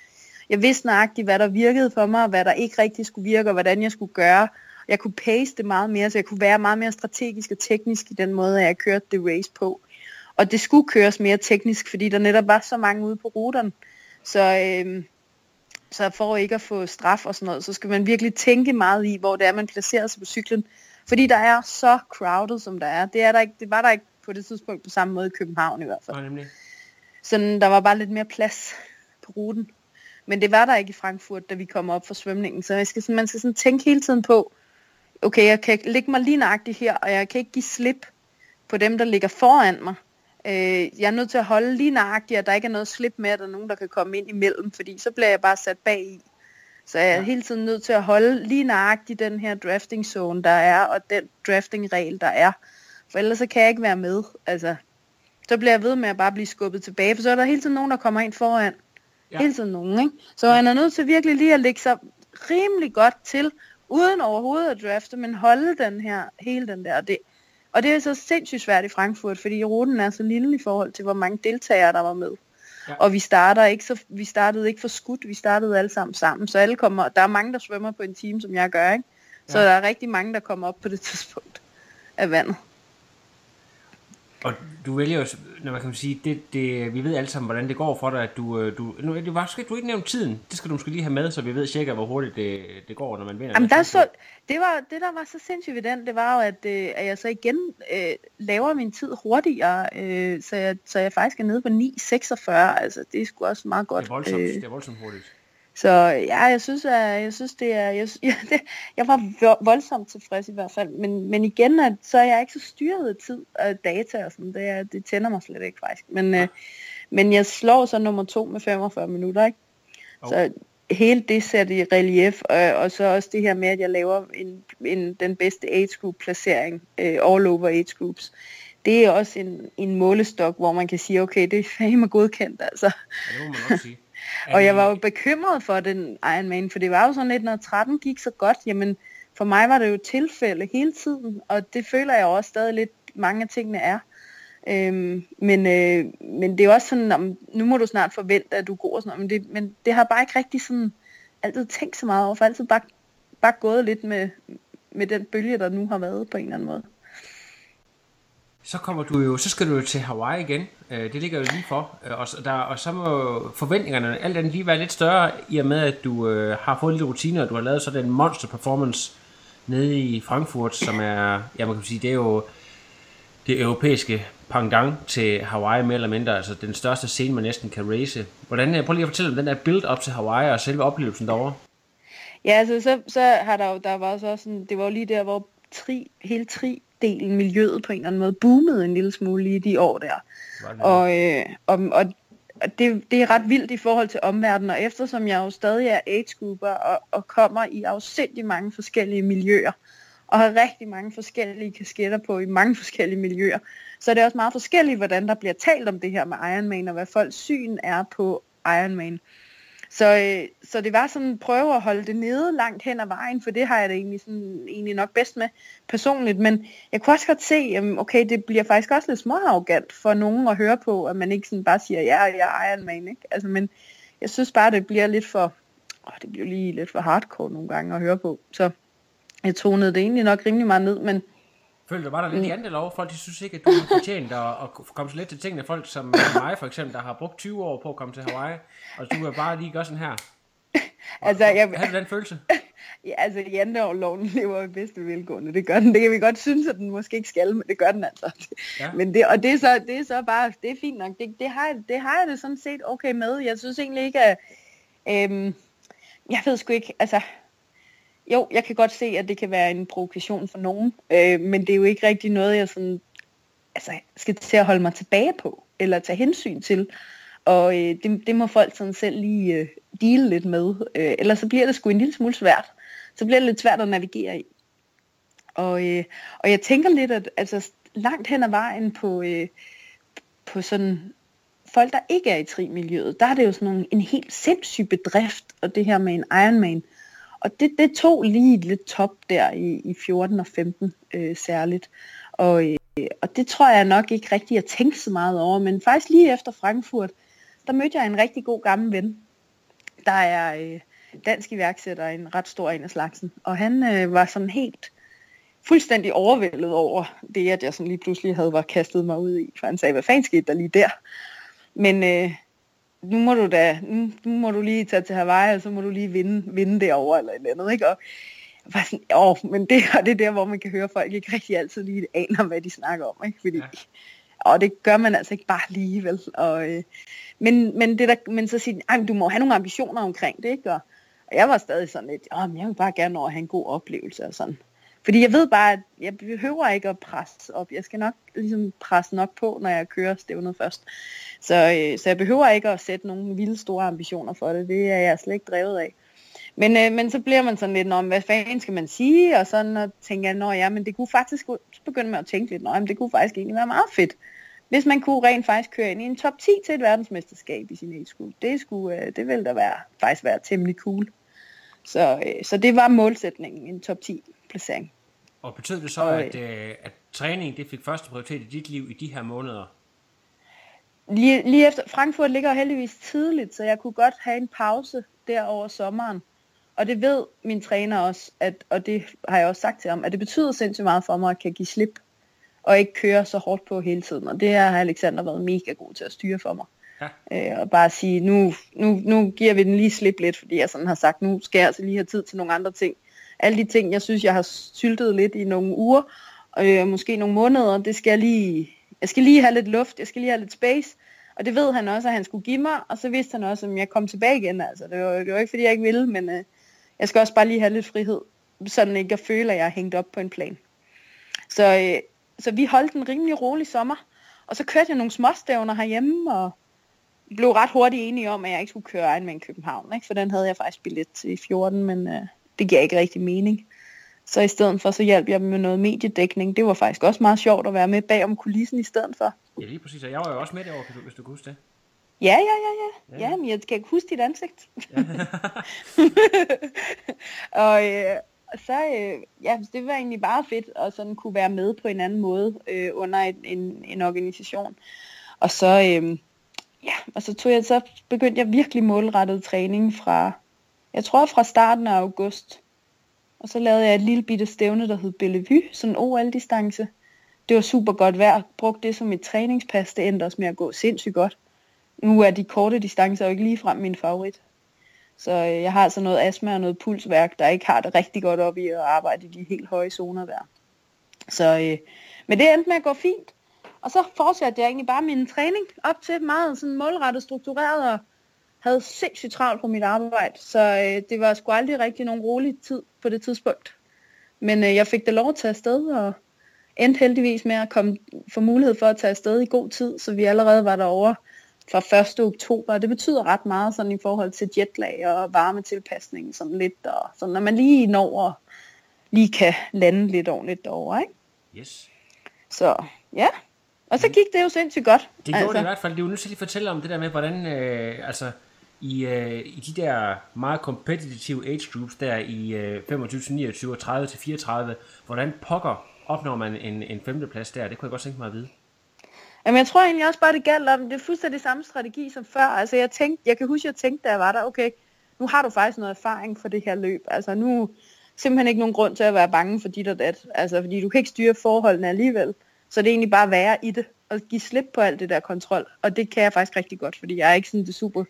Jeg vidste nøjagtigt, hvad der virkede for mig, og hvad der ikke rigtig skulle virke, og hvordan jeg skulle gøre. Jeg kunne pace det meget mere, så jeg kunne være meget mere strategisk og teknisk i den måde, at jeg kørte det race på. Og det skulle køres mere teknisk, fordi der netop var så mange ude på ruterne. Så, øh, så for ikke at få straf og sådan noget, så skal man virkelig tænke meget i, hvor det er, man placerer sig på cyklen. Fordi der er så crowded, som der er. Det, er der ikke, det var der ikke på det tidspunkt på samme måde i København i hvert fald. Nå, nemlig. Sådan, der var bare lidt mere plads på ruten. Men det var der ikke i Frankfurt, da vi kom op for svømningen. Så jeg skal sådan, man skal sådan tænke hele tiden på, okay, jeg kan lægge mig lige nøjagtigt her, og jeg kan ikke give slip på dem, der ligger foran mig. Øh, jeg er nødt til at holde lige nøjagtigt, at der ikke er noget slip med, at der er nogen, der kan komme ind imellem, fordi så bliver jeg bare sat bag i. Så jeg er hele tiden nødt til at holde lige nøjagtigt den her drafting zone, der er, og den drafting regel, der er. For ellers så kan jeg ikke være med. Altså, så bliver jeg ved med at bare blive skubbet tilbage, for så er der hele tiden nogen, der kommer ind foran. Ja. Ja. Hele tiden nogen, ikke? Så han er nødt til virkelig lige at lægge sig rimelig godt til, uden overhovedet at drafte, men holde den her, hele den der. Det, og det er så sindssygt svært i Frankfurt, fordi ruten er så lille i forhold til, hvor mange deltagere der var med. Ja. Og vi, starter ikke så, vi startede ikke for skudt, vi startede alle sammen sammen. Så alle kommer, der er mange, der svømmer på en time, som jeg gør, ikke? Så ja. der er rigtig mange, der kommer op på det tidspunkt af vandet. Og du vælger jo, når man kan sige, det, det, vi ved alle sammen, hvordan det går for dig, at du, øh, du, nu, det var, skal du ikke nævne tiden, det skal du måske lige have med, så vi ved cirka, hvor hurtigt det, det går, når man vinder. Jamen der så, det, var, det der var så sindssygt ved den, det var jo, at, øh, at jeg så igen øh, laver min tid hurtigere, øh, så, jeg, så jeg faktisk er nede på 9.46, altså det er sgu også meget godt. Det er voldsomt, Øh, det er voldsomt hurtigt. Så ja, jeg synes, at, jeg synes det er, jeg, jeg, det, jeg var vo- voldsomt tilfreds i hvert fald, men, men igen, at, så er jeg ikke så styret af tid og data og sådan, det, er, det tænder mig slet ikke faktisk, men, øh, men jeg slår så nummer to med 45 minutter, ikke? Jo. Så hele det sat i relief, og, og så også det her med, at jeg laver en, en, den bedste age group placering, øh, all over age groups, det er også en, en målestok, hvor man kan sige, okay, det er fandme godkendt, altså. Ja, det må man også sige. og jeg var jo bekymret for den Ironman, for det var jo sådan lidt, når 13 gik så godt, jamen for mig var det jo tilfælde hele tiden, og det føler jeg også stadig lidt, mange af tingene er. Øhm, men, øh, men det er også sådan, om, nu må du snart forvente, at du går og sådan noget, men det, men det har bare ikke rigtig sådan, altid tænkt så meget over, for altid bare, bare gået lidt med, med den bølge, der nu har været på en eller anden måde. Så kommer du jo, så skal du jo til Hawaii igen. Øh, det ligger jo lige for. Øh, og, der, og så må forventningerne alt andet lige være lidt større, i og med at du øh, har fået lidt rutiner, og du har lavet sådan en monster performance nede i Frankfurt, som er, ja man kan sige, det er jo det europæiske pangang til Hawaii mere eller mindre, altså den største scene, man næsten kan race. Hvordan, øh, prøv lige at fortælle om den der build op til Hawaii og selve oplevelsen derovre. Ja, altså så, så har der jo, der var så sådan, det var jo lige der, hvor tri, hele tri-delen, miljøet på en eller anden måde, boomede en lille smule lige de år der. Og, øh, og, og det, det er ret vildt i forhold til omverdenen, og eftersom jeg jo stadig er age grouper og, og kommer i afsindig mange forskellige miljøer, og har rigtig mange forskellige kasketter på i mange forskellige miljøer, så er det også meget forskelligt, hvordan der bliver talt om det her med Ironman, og hvad folks syn er på Ironman. Så, øh, så det var sådan at prøve at holde det nede langt hen ad vejen, for det har jeg det egentlig, sådan, egentlig nok bedst med personligt. Men jeg kunne også godt se, at okay, det bliver faktisk også lidt småarrogant for nogen at høre på, at man ikke sådan bare siger, ja, jeg er Iron Man. Ikke? Altså, men jeg synes bare, det bliver lidt for, åh, det bliver lige lidt for hardcore nogle gange at høre på. Så jeg tonede det egentlig nok rimelig meget ned, men Følte du, var der lidt i andet lov? Folk de synes ikke, at du har fortjent at, at komme så lidt til tingene. Folk som mig for eksempel, der har brugt 20 år på at komme til Hawaii, og du er bare lige gør sådan her. altså, jeg... Har du den følelse? ja, altså janteloven lever i bedste velgående. Det gør den. Det kan vi godt synes, at den måske ikke skal, men det gør den altså. Ja. Men det, og det er, så, det er så bare, det er fint nok. Det, det, har, det har jeg det sådan set okay med. Jeg synes egentlig ikke, at... Øhm, jeg ved sgu ikke, altså jo, jeg kan godt se, at det kan være en provokation for nogen, øh, men det er jo ikke rigtig noget, jeg sådan, altså, skal til at holde mig tilbage på, eller tage hensyn til. Og øh, det, det må folk sådan selv lige øh, dele lidt med, øh, ellers så bliver det sgu en lille smule svært. Så bliver det lidt svært at navigere i. Og, øh, og jeg tænker lidt, at altså, langt hen ad vejen på, øh, på sådan folk, der ikke er i tri-miljøet, der er det jo sådan nogle, en helt sindssyg bedrift, og det her med en Ironman, og det, det tog lige lidt top der i, i 14 og 15 øh, særligt. Og, øh, og det tror jeg nok ikke rigtig at tænke så meget over. Men faktisk lige efter Frankfurt, der mødte jeg en rigtig god gammel ven, der er øh, dansk iværksætter, en ret stor en af slagsen. Og han øh, var sådan helt fuldstændig overvældet over det, at jeg sådan lige pludselig havde var kastet mig ud i. For han sagde, hvad fanden skete der lige der? Men øh, nu må du da, nu, nu må du lige tage til Hawaii, og så må du lige vinde, vinde derovre eller et eller andet, ikke? Og jeg var sådan, åh, men det, og det er der, hvor man kan høre, folk ikke rigtig altid lige aner, hvad de snakker om, ikke? Fordi, ja. og det gør man altså ikke bare lige, vel? Og, øh, men, men, det der, men så siger de, du må have nogle ambitioner omkring det, ikke? Og, og jeg var stadig sådan lidt, åh, men jeg vil bare gerne over have en god oplevelse og sådan. Fordi jeg ved bare, at jeg behøver ikke at presse op. Jeg skal nok ligesom presse nok på, når jeg kører stævnet først. Så, øh, så jeg behøver ikke at sætte nogle vilde store ambitioner for det. Det er jeg slet ikke drevet af. Men, øh, men så bliver man sådan lidt, om hvad fanden skal man sige? Og sådan og tænker jeg, nå ja, men det kunne faktisk, så begynder man at tænke lidt, men det kunne faktisk egentlig være meget fedt. Hvis man kunne rent faktisk køre ind i en top 10 til et verdensmesterskab i sin e Det, skulle, øh, det ville da være, faktisk være temmelig cool. Så, øh, så det var målsætningen, en top 10 placering. Og betød det så, og, at, øh, at træning det fik første prioritet i dit liv i de her måneder? Lige, lige efter, Frankfurt ligger heldigvis tidligt, så jeg kunne godt have en pause der over sommeren. Og det ved min træner også, at, og det har jeg også sagt til ham, at det betyder sindssygt meget for mig at kan give slip, og ikke køre så hårdt på hele tiden. Og det har Alexander været mega god til at styre for mig. Ja. Øh, og bare sige, nu, nu, nu giver vi den lige slip lidt, fordi jeg sådan har sagt, nu skal jeg altså lige have tid til nogle andre ting alle de ting, jeg synes, jeg har syltet lidt i nogle uger, øh, måske nogle måneder, det skal jeg lige, jeg skal lige have lidt luft, jeg skal lige have lidt space, og det ved han også, at han skulle give mig, og så vidste han også, at jeg kom tilbage igen, altså, det var, det var ikke, fordi jeg ikke ville, men øh, jeg skal også bare lige have lidt frihed, sådan ikke at føle, at jeg er hængt op på en plan. Så, øh, så vi holdt en rimelig rolig sommer, og så kørte jeg nogle småstævner herhjemme, og blev ret hurtigt enige om, at jeg ikke skulle køre med i København, ikke? for den havde jeg faktisk billet til i 14, men øh, det giver ikke rigtig mening. Så i stedet for, så hjalp jeg dem med noget mediedækning. Det var faktisk også meget sjovt at være med bag om kulissen i stedet for. Ja, lige præcis. Og jeg var jo også med derovre, hvis du kan huske det. Ja, ja, ja, ja. Ja, men jeg kan ikke huske dit ansigt. Ja. og øh, så, øh, ja, det var egentlig bare fedt at sådan kunne være med på en anden måde øh, under en, en, en organisation. Og så, øh, ja, og så tog jeg, så begyndte jeg virkelig målrettet træning fra, jeg tror fra starten af august. Og så lavede jeg et lille bitte stævne, der hed Bellevue, sådan en OL-distance. Det var super godt vejr. Brugte det som et træningspas. Det endte også med at gå sindssygt godt. Nu er de korte distancer jo ikke ligefrem min favorit. Så øh, jeg har altså noget astma og noget pulsværk, der ikke har det rigtig godt op i at arbejde i de helt høje zoner der. Så, øh, men det endte med at gå fint. Og så fortsatte jeg egentlig bare min træning op til meget sådan målrettet struktureret og havde sindssygt travlt på mit arbejde. Så øh, det var sgu aldrig rigtig nogen rolig tid på det tidspunkt. Men øh, jeg fik det lov at tage afsted og endte heldigvis med at komme, få mulighed for at tage afsted i god tid, så vi allerede var derovre fra 1. oktober. Det betyder ret meget sådan i forhold til jetlag og varmetilpasning sådan lidt, og sådan, når man lige når og lige kan lande lidt ordentligt derovre, ikke? Yes. Så ja, og så gik det jo sindssygt godt. Det gjorde altså. det i hvert fald. Det er jo nødt til at fortælle om det der med, hvordan øh, altså, i, øh, i de der meget kompetitive age groups der i øh, 25 til 29 og 30 til 34, hvordan pokker opnår man en, en femteplads der? Det kunne jeg godt tænke mig at vide. Jamen, jeg tror egentlig også bare, det gælder om, det er fuldstændig samme strategi som før. Altså, jeg, tænkte, jeg kan huske, jeg tænkte, da jeg var der, okay, nu har du faktisk noget erfaring for det her løb. Altså, nu simpelthen ikke nogen grund til at være bange for dit og dat. Altså, fordi du kan ikke styre forholdene alligevel. Så det er egentlig bare at være i det, og give slip på alt det der kontrol. Og det kan jeg faktisk rigtig godt, fordi jeg er ikke sådan det super...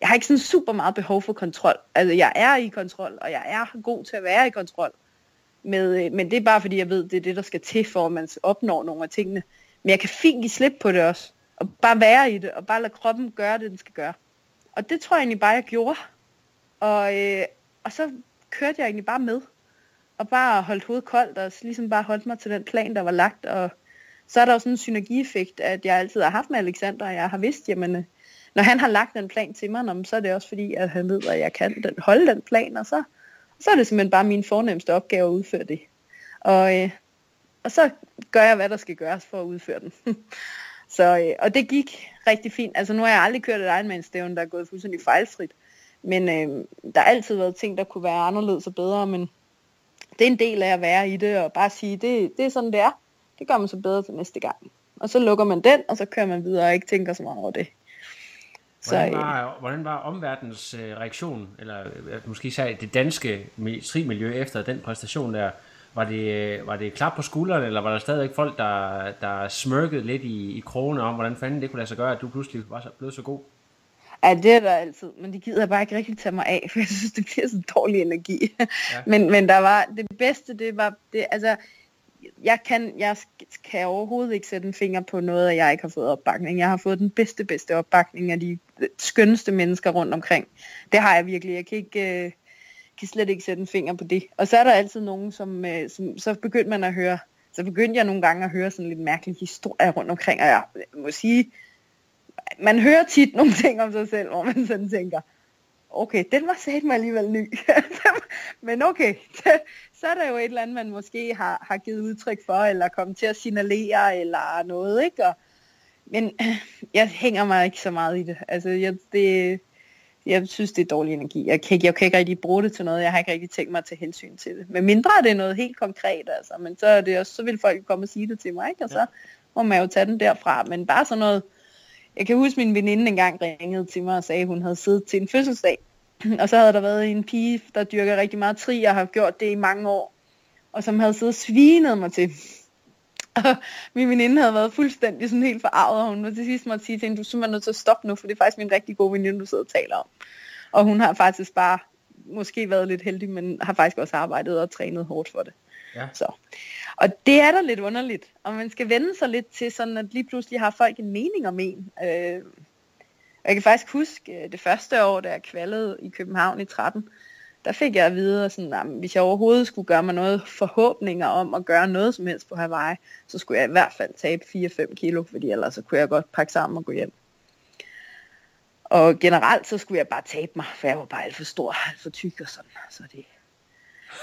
Jeg har ikke sådan super meget behov for kontrol. Altså, jeg er i kontrol, og jeg er god til at være i kontrol. Med, øh, men det er bare fordi, jeg ved, det er det, der skal til, for at man opnår nogle af tingene. Men jeg kan fint give slip på det også. Og bare være i det, og bare lade kroppen gøre det, den skal gøre. Og det tror jeg egentlig bare, jeg gjorde. Og, øh, og så kørte jeg egentlig bare med. Og bare holdt hovedet koldt, og ligesom bare holdt mig til den plan, der var lagt. Og så er der jo sådan en synergieffekt, at jeg altid har haft med Alexander, og jeg har vidst, jamen, øh, når han har lagt den plan til mig, så er det også fordi, at han ved, at jeg kan den, holde den plan, og så, så er det simpelthen bare min fornemmeste opgave at udføre det. Og, øh, og så gør jeg, hvad der skal gøres for at udføre den. så, øh, og det gik rigtig fint. Altså nu har jeg aldrig kørt et Ironman-stævn, der er gået fuldstændig fejlfrit. Men øh, der har altid været ting, der kunne være anderledes og bedre, men det er en del af at være i det, og bare sige, det, det er sådan, det er. Det gør man så bedre til næste gang. Og så lukker man den, og så kører man videre og ikke tænker så meget over det. Hvordan var, så, hvordan var omverdens øh, reaktion, eller øh, måske især det danske miljø efter den præstation der? Var det, var det klap på skulderen, eller var der stadigvæk folk, der, der smørkede lidt i, i krogene om, hvordan fanden det kunne lade sig gøre, at du pludselig var så, blevet så god? Ja, det er der altid, men det gider jeg bare ikke rigtig tage mig af, for jeg synes, det bliver så dårlig energi. Ja. men, men der var, det bedste, det var, det, altså, jeg kan, jeg kan overhovedet ikke sætte en finger på noget, at jeg ikke har fået opbakning. Jeg har fået den bedste, bedste opbakning af de skønneste mennesker rundt omkring. Det har jeg virkelig. Jeg kan ikke, øh, kan slet ikke sætte en finger på det. Og så er der altid nogen, som, øh, som så begynder man at høre, så begyndte jeg nogle gange at høre sådan lidt mærkelige historier rundt omkring, og jeg må sige, man hører tit nogle ting om sig selv, hvor man sådan tænker, okay, den var sat mig alligevel ny. Men okay, så er der jo et eller andet, man måske har, har givet udtryk for, eller kommet til at signalere, eller noget, ikke? Og, men jeg hænger mig ikke så meget i det. Altså, jeg, det, jeg synes, det er dårlig energi. Jeg kan, ikke, jeg kan ikke rigtig bruge det til noget. Jeg har ikke rigtig tænkt mig at tage hensyn til det. Men mindre er det noget helt konkret, altså. Men så, er det også, så vil folk komme og sige det til mig, ikke? Og så må man jo tage den derfra. Men bare sådan noget... Jeg kan huske, min veninde engang ringede til mig og sagde, at hun havde siddet til en fødselsdag. Og så havde der været en pige, der dyrker rigtig meget tri, og har gjort det i mange år. Og som havde siddet og svinet mig til. Og min veninde havde været fuldstændig sådan helt forarvet, og hun var til sidst måtte sige til hende, du er simpelthen nødt til at stoppe nu, for det er faktisk min rigtig gode veninde, du sidder og taler om. Og hun har faktisk bare måske været lidt heldig, men har faktisk også arbejdet og trænet hårdt for det. Ja. Så. Og det er da lidt underligt, og man skal vende sig lidt til sådan, at lige pludselig har folk en mening om en. Øh, jeg kan faktisk huske øh, det første år, da jeg kvalede i København i 13, der fik jeg at vide, sådan, at hvis jeg overhovedet skulle gøre mig noget forhåbninger om at gøre noget som helst på Hawaii, så skulle jeg i hvert fald tabe 4-5 kilo, fordi ellers så kunne jeg godt pakke sammen og gå hjem. Og generelt så skulle jeg bare tabe mig, for jeg var bare alt for stor, alt for tyk og sådan. Så det,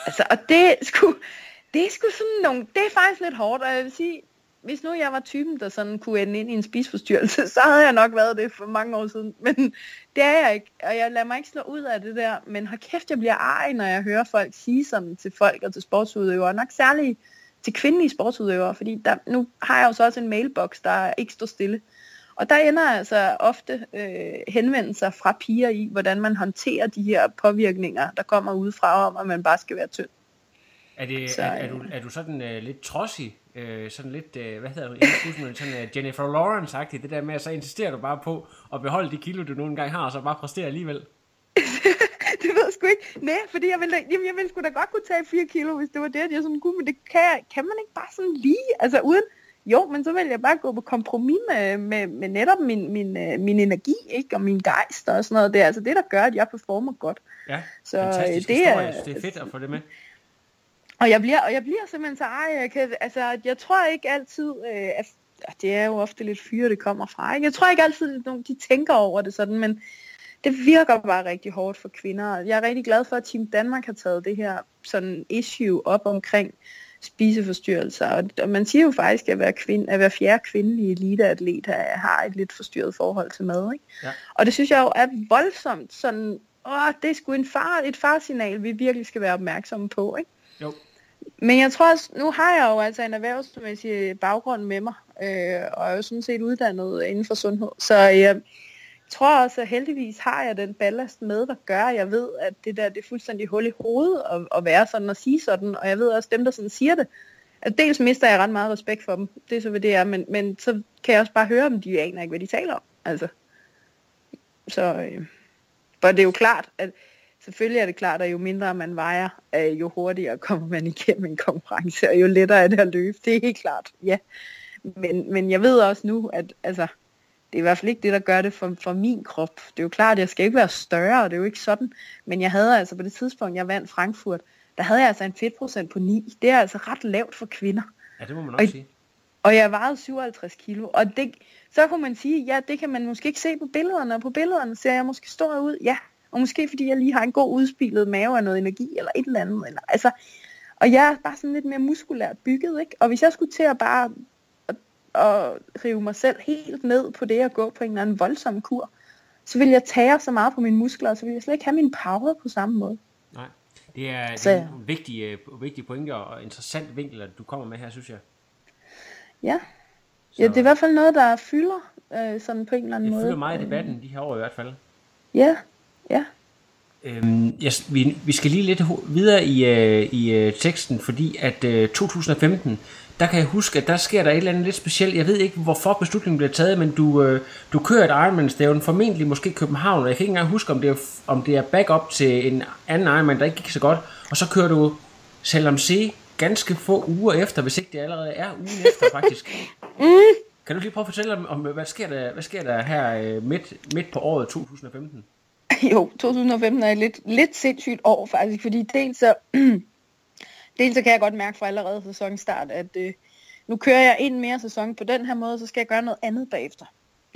Altså, og det skulle, det er sgu sådan nogle, det er faktisk lidt hårdt, og jeg vil sige, hvis nu jeg var typen, der sådan kunne ende ind i en spisforstyrrelse, så havde jeg nok været det for mange år siden. Men det er jeg ikke, og jeg lader mig ikke slå ud af det der. Men har kæft, jeg bliver ej, når jeg hører folk sige sådan til folk og til sportsudøvere. Nok særligt til kvindelige sportsudøvere, fordi der, nu har jeg jo så også en mailbox, der ikke står stille. Og der ender altså ofte øh, henvendelser fra piger i, hvordan man håndterer de her påvirkninger, der kommer udefra om, at man bare skal være tynd. Er, det, så, er, er, du, er du sådan uh, lidt trodsig, uh, sådan lidt, uh, hvad hedder du, sådan uh, Jennifer Lawrence-agtig, det der med, at så insisterer du bare på at beholde de kilo, du nogle gange har, og så bare præstere alligevel? det ved jeg sgu ikke. Nej, fordi jeg ville, jamen, jeg ville sgu da godt kunne tage 4 kilo, hvis det var det, at jeg sådan kunne, men det kan, kan man ikke bare sådan lige, altså uden, jo, men så vil jeg bare gå på kompromis med, med, med netop min, min, min energi, ikke? Og min gejst og sådan noget. Det er altså det, der gør, at jeg performer godt. Ja, så fantastisk det er, det er fedt at få det med. Og jeg bliver, og jeg bliver simpelthen så, ej, jeg, kan, altså, jeg tror ikke altid, øh, at det er jo ofte lidt fyre, det kommer fra. Ikke? Jeg tror ikke altid, at de tænker over det sådan, men det virker bare rigtig hårdt for kvinder. Jeg er rigtig glad for, at Team Danmark har taget det her sådan issue op omkring spiseforstyrrelser. Og man siger jo faktisk, at hver, kvinde, at hver fjerde kvindelige eliteatlet har et lidt forstyrret forhold til mad. Ikke? Ja. Og det synes jeg jo er voldsomt sådan, åh, det er sgu en far, et farsignal, vi virkelig skal være opmærksomme på. Ikke? Jo. Men jeg tror også, nu har jeg jo altså en erhvervsmæssig baggrund med mig, øh, og er jo sådan set uddannet inden for sundhed. Så jeg tror også, at heldigvis har jeg den ballast med, der gør, at jeg ved, at det der det er fuldstændig hul i hovedet at, at være sådan og sige sådan. Og jeg ved også, dem der sådan siger det, at dels mister jeg ret meget respekt for dem, det er så hvad det er, men, men så kan jeg også bare høre dem, de aner ikke, hvad de taler om. Altså. Så, øh, for det er jo klart, at selvfølgelig er det klart, at jo mindre man vejer, øh, jo hurtigere kommer man igennem en konkurrence, og jo lettere er det at løbe. Det er helt klart, ja. Men, men jeg ved også nu, at altså, det er i hvert fald ikke det, der gør det for, for min krop. Det er jo klart, at jeg skal ikke være større, og det er jo ikke sådan. Men jeg havde altså på det tidspunkt, jeg vandt Frankfurt, der havde jeg altså en fedtprocent på 9. Det er altså ret lavt for kvinder. Ja, det må man også og, sige. Og jeg vejede 57 kilo, og det, så kunne man sige, ja, det kan man måske ikke se på billederne, og på billederne ser jeg måske stor ud, ja, og måske fordi jeg lige har en god udspillet mave af noget energi, eller et eller andet. Eller, altså, og jeg er bare sådan lidt mere muskulært bygget, ikke? Og hvis jeg skulle til at bare at, at rive mig selv helt ned på det at gå på en eller anden voldsom kur, så vil jeg tage så meget på mine muskler, så vil jeg slet ikke have min power på samme måde. Nej, det er, så, det er en vigtig, øh, vigtig pointe og interessant vinkel, at du kommer med her, synes jeg. Ja, så, ja det er i hvert fald noget, der fylder øh, sådan på en eller anden det måde. Det fylder meget i debatten de her år i hvert fald. Ja, Ja. Øhm, jeg, vi, vi skal lige lidt videre i, øh, i øh, teksten, fordi at øh, 2015, der kan jeg huske, at der sker der et eller andet lidt specielt. Jeg ved ikke, hvorfor beslutningen bliver taget, men du, øh, du kører et Ironman-stævn, formentlig måske København, og jeg kan ikke engang huske, om det er, om det er backup til en anden Ironman, der ikke gik så godt, og så kører du selvom se ganske få uger efter, hvis ikke det allerede er ugen efter faktisk. mm. Kan du lige prøve at fortælle om, om hvad, sker der, hvad sker der her øh, midt, midt på året 2015? Jo, 2015 er et lidt, lidt sindssygt år faktisk, fordi dels så, dels så kan jeg godt mærke fra allerede sæsonstart, at øh, nu kører jeg en mere sæson på den her måde, så skal jeg gøre noget andet bagefter.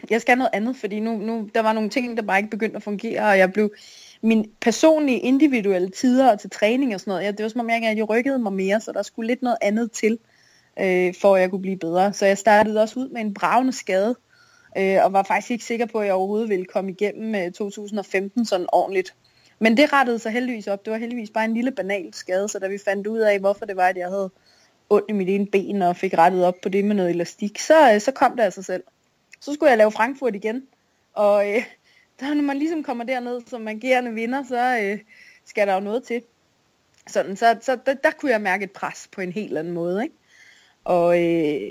Jeg skal noget andet, fordi nu, nu der var nogle ting, der bare ikke begyndte at fungere, og jeg blev min personlige individuelle tider til træning og sådan noget, ja, det var som om jeg, jeg rykkede mig mere, så der skulle lidt noget andet til, øh, for at jeg kunne blive bedre. Så jeg startede også ud med en bravende skade, øh, og var faktisk ikke sikker på, at jeg overhovedet ville komme igennem øh, med 2015 sådan ordentligt. Men det rettede sig heldigvis op. Det var heldigvis bare en lille banal skade, så da vi fandt ud af, hvorfor det var, at jeg havde ondt i mit ene ben og fik rettet op på det med noget elastik, så, øh, så kom det af sig selv. Så skulle jeg lave Frankfurt igen, og øh, der, når man ligesom kommer derned som agerende vinder, så øh, skal der jo noget til. Sådan, så så der, der kunne jeg mærke et pres på en helt anden måde. Ikke? Og, øh,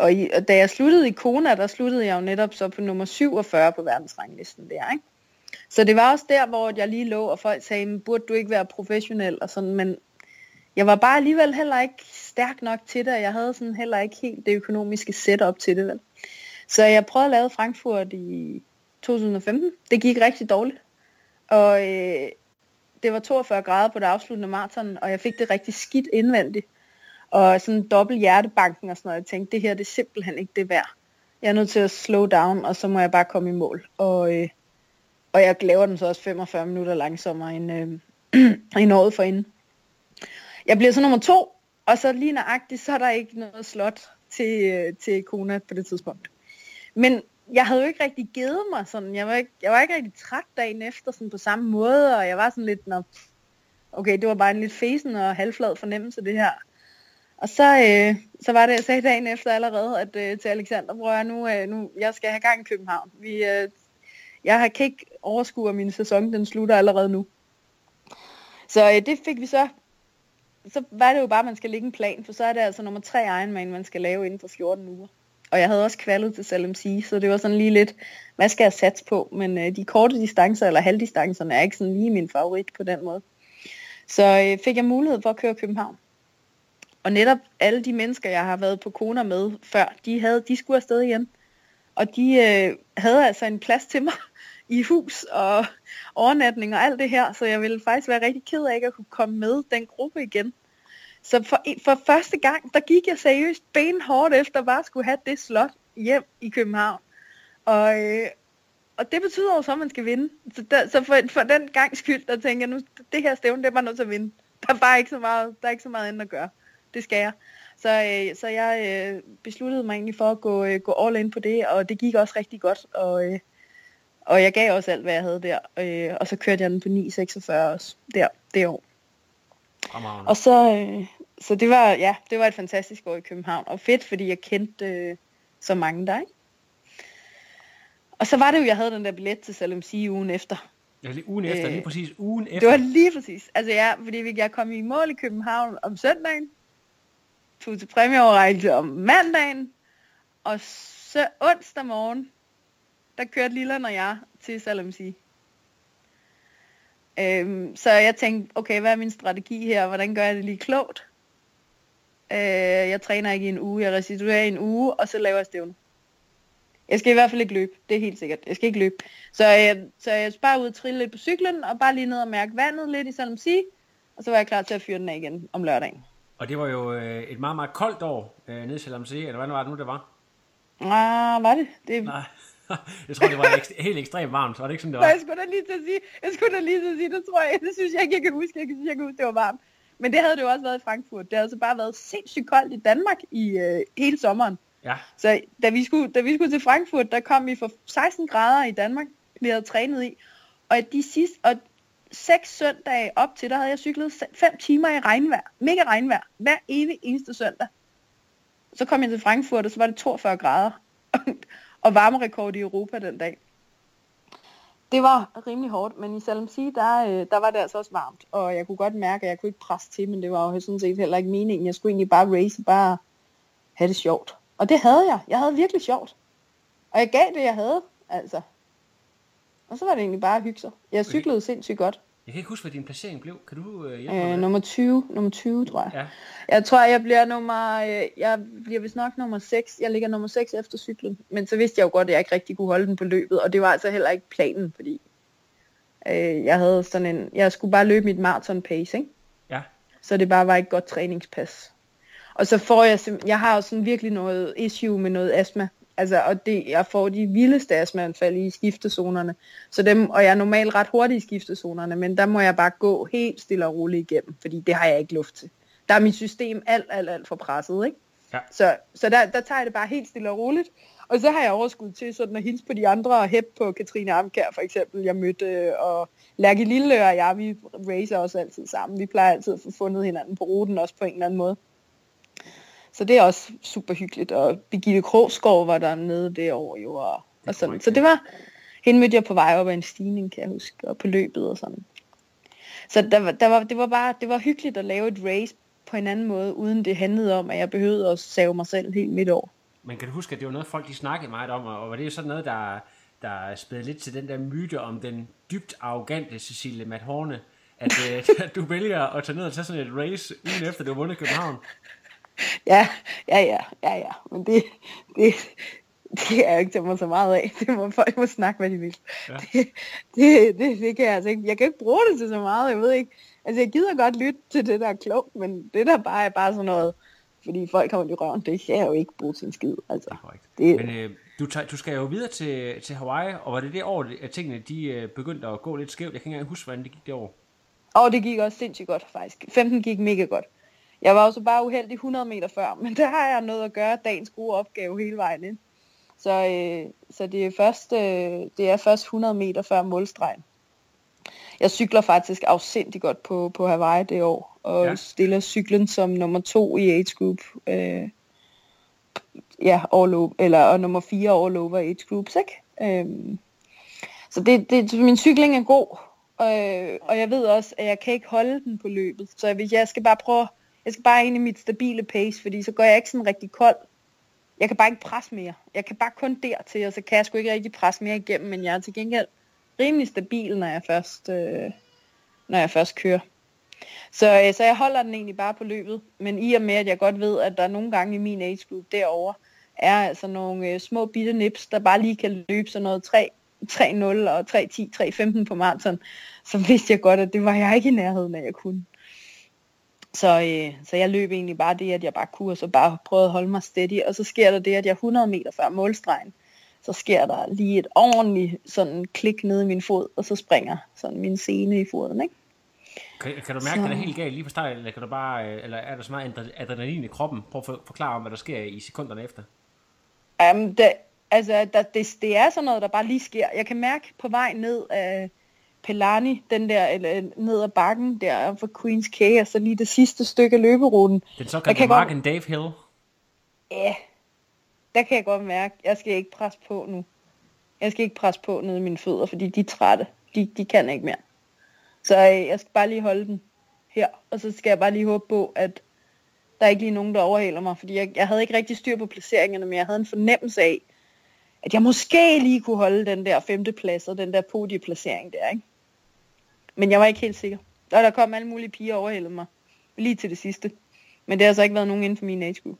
og, i, og da jeg sluttede i Kona, der sluttede jeg jo netop så på nummer 47 på verdensranglisten der, ikke? Så det var også der, hvor jeg lige lå, og folk sagde, burde du ikke være professionel og sådan, men jeg var bare alligevel heller ikke stærk nok til det, og jeg havde sådan heller ikke helt det økonomiske setup til det, vel? Så jeg prøvede at lave Frankfurt i 2015. Det gik rigtig dårligt. Og øh, det var 42 grader på det afsluttende maraton, og jeg fik det rigtig skidt indvendigt og sådan dobbelt hjertebanken og sådan noget. Jeg tænkte, det her det er simpelthen ikke det værd. Jeg er nødt til at slow down, og så må jeg bare komme i mål. Og, øh, og jeg laver den så også 45 minutter langsommere end, øh, end året inden. jeg bliver så nummer to, og så lige nøjagtigt, så er der ikke noget slot til, øh, til Kona på det tidspunkt. Men jeg havde jo ikke rigtig givet mig sådan, jeg var ikke, jeg var ikke rigtig træt dagen efter sådan på samme måde, og jeg var sådan lidt, Nå, okay, det var bare en lidt fesen og halvflad fornemmelse det her. Og så, øh, så var det, jeg sagde dagen efter allerede, at øh, til Alexander, bror jeg nu, øh, nu, jeg skal have gang i København. Vi, øh, jeg har kan ikke overskue, at min sæson den slutter allerede nu. Så øh, det fik vi så. Så var det jo bare, at man skal lægge en plan, for så er det altså nummer tre Ironman, man skal lave inden for 14 uger. Og jeg havde også kvalet til SLMC, så det var sådan lige lidt, hvad skal jeg satse på? Men øh, de korte distancer, eller halvdistancerne, er ikke sådan lige min favorit på den måde. Så øh, fik jeg mulighed for at køre København. Og netop alle de mennesker, jeg har været på koner med før, de, havde, de skulle afsted igen. Og de øh, havde altså en plads til mig i hus og overnatning og alt det her, så jeg ville faktisk være rigtig ked af ikke at kunne komme med den gruppe igen. Så for, for første gang, der gik jeg seriøst benhårdt efter bare at skulle have det slot hjem i København. Og, øh, og det betyder jo så, at man skal vinde. Så, der, så for, for den gang skyld, der tænker jeg nu, det her stævne, det er bare nødt til at vinde. Der er bare ikke så meget, der er ikke så meget andet at gøre. Det skal jeg. Så, øh, så jeg øh, besluttede mig egentlig for at gå, øh, gå all in på det, og det gik også rigtig godt. Og, øh, og jeg gav også alt, hvad jeg havde der. Øh, og så kørte jeg den på 9.46 også der, det år. Og så, øh, så det var, ja, det var et fantastisk år i København. Og fedt, fordi jeg kendte øh, så mange der, ikke? Og så var det jo, jeg havde den der billet til SLMC ugen efter. Ja, lige ugen efter, øh, lige præcis ugen efter. Det var lige præcis. Altså ja, fordi jeg kom i mål i København om søndagen, tog til præmieoverrækkelse om mandagen, og så onsdag morgen, der kørte Lilla og jeg til Salamsi. Øhm, så jeg tænkte, okay, hvad er min strategi her? Hvordan gør jeg det lige klogt? Øh, jeg træner ikke i en uge, jeg restituerer i en uge, og så laver jeg stævne. Jeg skal i hvert fald ikke løbe, det er helt sikkert. Jeg skal ikke løbe. Så jeg, så jeg sparer ud og trille lidt på cyklen, og bare lige ned og mærke vandet lidt i Salamsi, og så var jeg klar til at fyre den af igen om lørdagen. Og det var jo øh, et meget, meget koldt år øh, nede i Salem Sea, eller hvad var det nu, det var? Ah, var det? det... Nej, jeg tror, det var ek- helt ekstremt varmt, var det ikke sådan, det var? Jeg skulle da lige til at sige, jeg skulle da lige til at sige, det tror jeg, det synes jeg ikke, jeg kan huske, jeg kan synes, jeg kan huske, det var varmt. Men det havde det jo også været i Frankfurt. Det havde altså bare været sindssygt koldt i Danmark i øh, hele sommeren. Ja. Så da vi, skulle, da vi skulle til Frankfurt, der kom vi for 16 grader i Danmark, vi havde trænet i. Og de sidste, og seks søndage op til, der havde jeg cyklet 5 timer i regnvejr. Mega regnvejr. Hver evig eneste søndag. Så kom jeg til Frankfurt, og så var det 42 grader. og varmerekord i Europa den dag. Det var rimelig hårdt, men i Salem der, øh, der var det altså også varmt. Og jeg kunne godt mærke, at jeg kunne ikke presse til, men det var jo sådan set heller ikke meningen. Jeg skulle egentlig bare race, bare have det sjovt. Og det havde jeg. Jeg havde virkelig sjovt. Og jeg gav det, jeg havde, altså. Og så var det egentlig bare at hygge sig. Jeg cyklede okay. sindssygt godt. Jeg kan ikke huske, hvad din placering blev. Kan du øh, hjælpe mig Øh, nummer 20, nummer 20, tror jeg. Ja. Jeg tror, jeg bliver nummer, øh, jeg bliver vist nok nummer 6. Jeg ligger nummer 6 efter cyklen. Men så vidste jeg jo godt, at jeg ikke rigtig kunne holde den på løbet. Og det var altså heller ikke planen, fordi øh, jeg havde sådan en, jeg skulle bare løbe mit marathon pace, ikke? Ja. Så det bare var et godt træningspas. Og så får jeg, sim- jeg har jo sådan virkelig noget issue med noget astma. Altså, og det, jeg får de vildeste astmaanfald i skiftezonerne. Så dem, og jeg er normalt ret hurtig i skiftezonerne, men der må jeg bare gå helt stille og roligt igennem, fordi det har jeg ikke luft til. Der er mit system alt, alt, alt for presset, ikke? Ja. Så, så der, der tager jeg det bare helt stille og roligt. Og så har jeg overskud til sådan at hilse på de andre og hæppe på Katrine Amkær for eksempel. Jeg mødte, og Lærke Lille og jeg, vi racer også altid sammen. Vi plejer altid at få fundet hinanden på ruten også på en eller anden måde. Så det er også super hyggeligt. Og Birgitte Krogsgaard var der nede det år jo. Og, og sådan. Så det var, hende mødte jeg på vej op ad en stigning, kan jeg huske, og på løbet og sådan. Så der, var- der var, det var bare, det var hyggeligt at lave et race på en anden måde, uden det handlede om, at jeg behøvede at save mig selv helt midt over. Men kan du huske, at det var noget, folk de snakkede meget om, og var det jo sådan noget, der, der spædte lidt til den der myte om den dybt arrogante Cecilie Mathorne, at, øh, at du vælger at tage ned og tage sådan et race ugen efter, du har vundet København. Ja, ja, ja, ja, ja. Men det, det, det er jeg ikke til mig så meget af. Det må folk må snakke, hvad de vil. Ja. Det, det, det, det, kan jeg altså ikke. Jeg kan ikke bruge det til så meget. Jeg ved ikke. Altså, jeg gider godt lytte til det, der er klogt, men det der bare er bare sådan noget, fordi folk kommer i røven, det kan jeg jo ikke bruge til en skid. Altså, det, Men øh, du, tager, du skal jo videre til, til Hawaii, og var det det år, at tingene de, øh, begyndte at gå lidt skævt? Jeg kan ikke engang huske, hvordan det gik det år. Og det gik også sindssygt godt, faktisk. 15 gik mega godt. Jeg var også bare uheldig 100 meter før, men der har jeg noget at gøre dagens gode opgave hele vejen ind. Så, øh, så det, er først, øh, det er først 100 meter før målstregen. Jeg cykler faktisk afsindig godt på, på Hawaii det år, og ja. stiller cyklen som nummer to i age group. Øh, ja, all over, eller og nummer fire all over age groups, ikke? Øhm, så det, det, min cykling er god, øh, og jeg ved også, at jeg kan ikke holde den på løbet. Så hvis jeg skal bare prøve, jeg skal bare ind i mit stabile pace, fordi så går jeg ikke sådan rigtig kold. Jeg kan bare ikke presse mere. Jeg kan bare kun dertil, og så kan jeg sgu ikke rigtig presse mere igennem, men jeg er til gengæld rimelig stabil, når jeg først, øh, når jeg først kører. Så, øh, så jeg holder den egentlig bare på løbet, men i og med, at jeg godt ved, at der nogle gange i min age group derovre, er altså nogle øh, små bitte nips, der bare lige kan løbe sådan noget 3, 3-0 og 3-10, 3-15 på maraton, så vidste jeg godt, at det var jeg ikke i nærheden af, jeg kunne. Så, øh, så jeg løb egentlig bare det, at jeg bare kunne, og så bare prøvede at holde mig steady, og så sker der det, at jeg 100 meter før målstregen, så sker der lige et ordentligt sådan klik ned i min fod, og så springer sådan min sene i foden, ikke? Kan, kan du mærke, så... at det er helt galt lige fra start, eller, kan du bare, øh, eller er der så meget adrenalin i kroppen? Prøv at forklare om, hvad der sker i sekunderne efter. Um, det, altså, der, det, det er sådan noget, der bare lige sker. Jeg kan mærke på vej ned af Pelani, den der, eller ned ad bakken der for Queens K, og så lige det sidste stykke af løberuten. Den såkaldte Mark godt... Dave Hill. Ja, der kan jeg godt mærke, jeg skal ikke presse på nu. Jeg skal ikke presse på ned i mine fødder, fordi de er trætte. De, de kan ikke mere. Så øh, jeg skal bare lige holde den her, og så skal jeg bare lige håbe på, at der er ikke lige nogen, der overhaler mig, fordi jeg, jeg havde ikke rigtig styr på placeringerne, men jeg havde en fornemmelse af, at jeg måske lige kunne holde den der femte plads og den der podieplacering der, ikke? Men jeg var ikke helt sikker. Og der kom alle mulige piger overhældet mig, lige til det sidste. Men det har så ikke været nogen inden for min age group.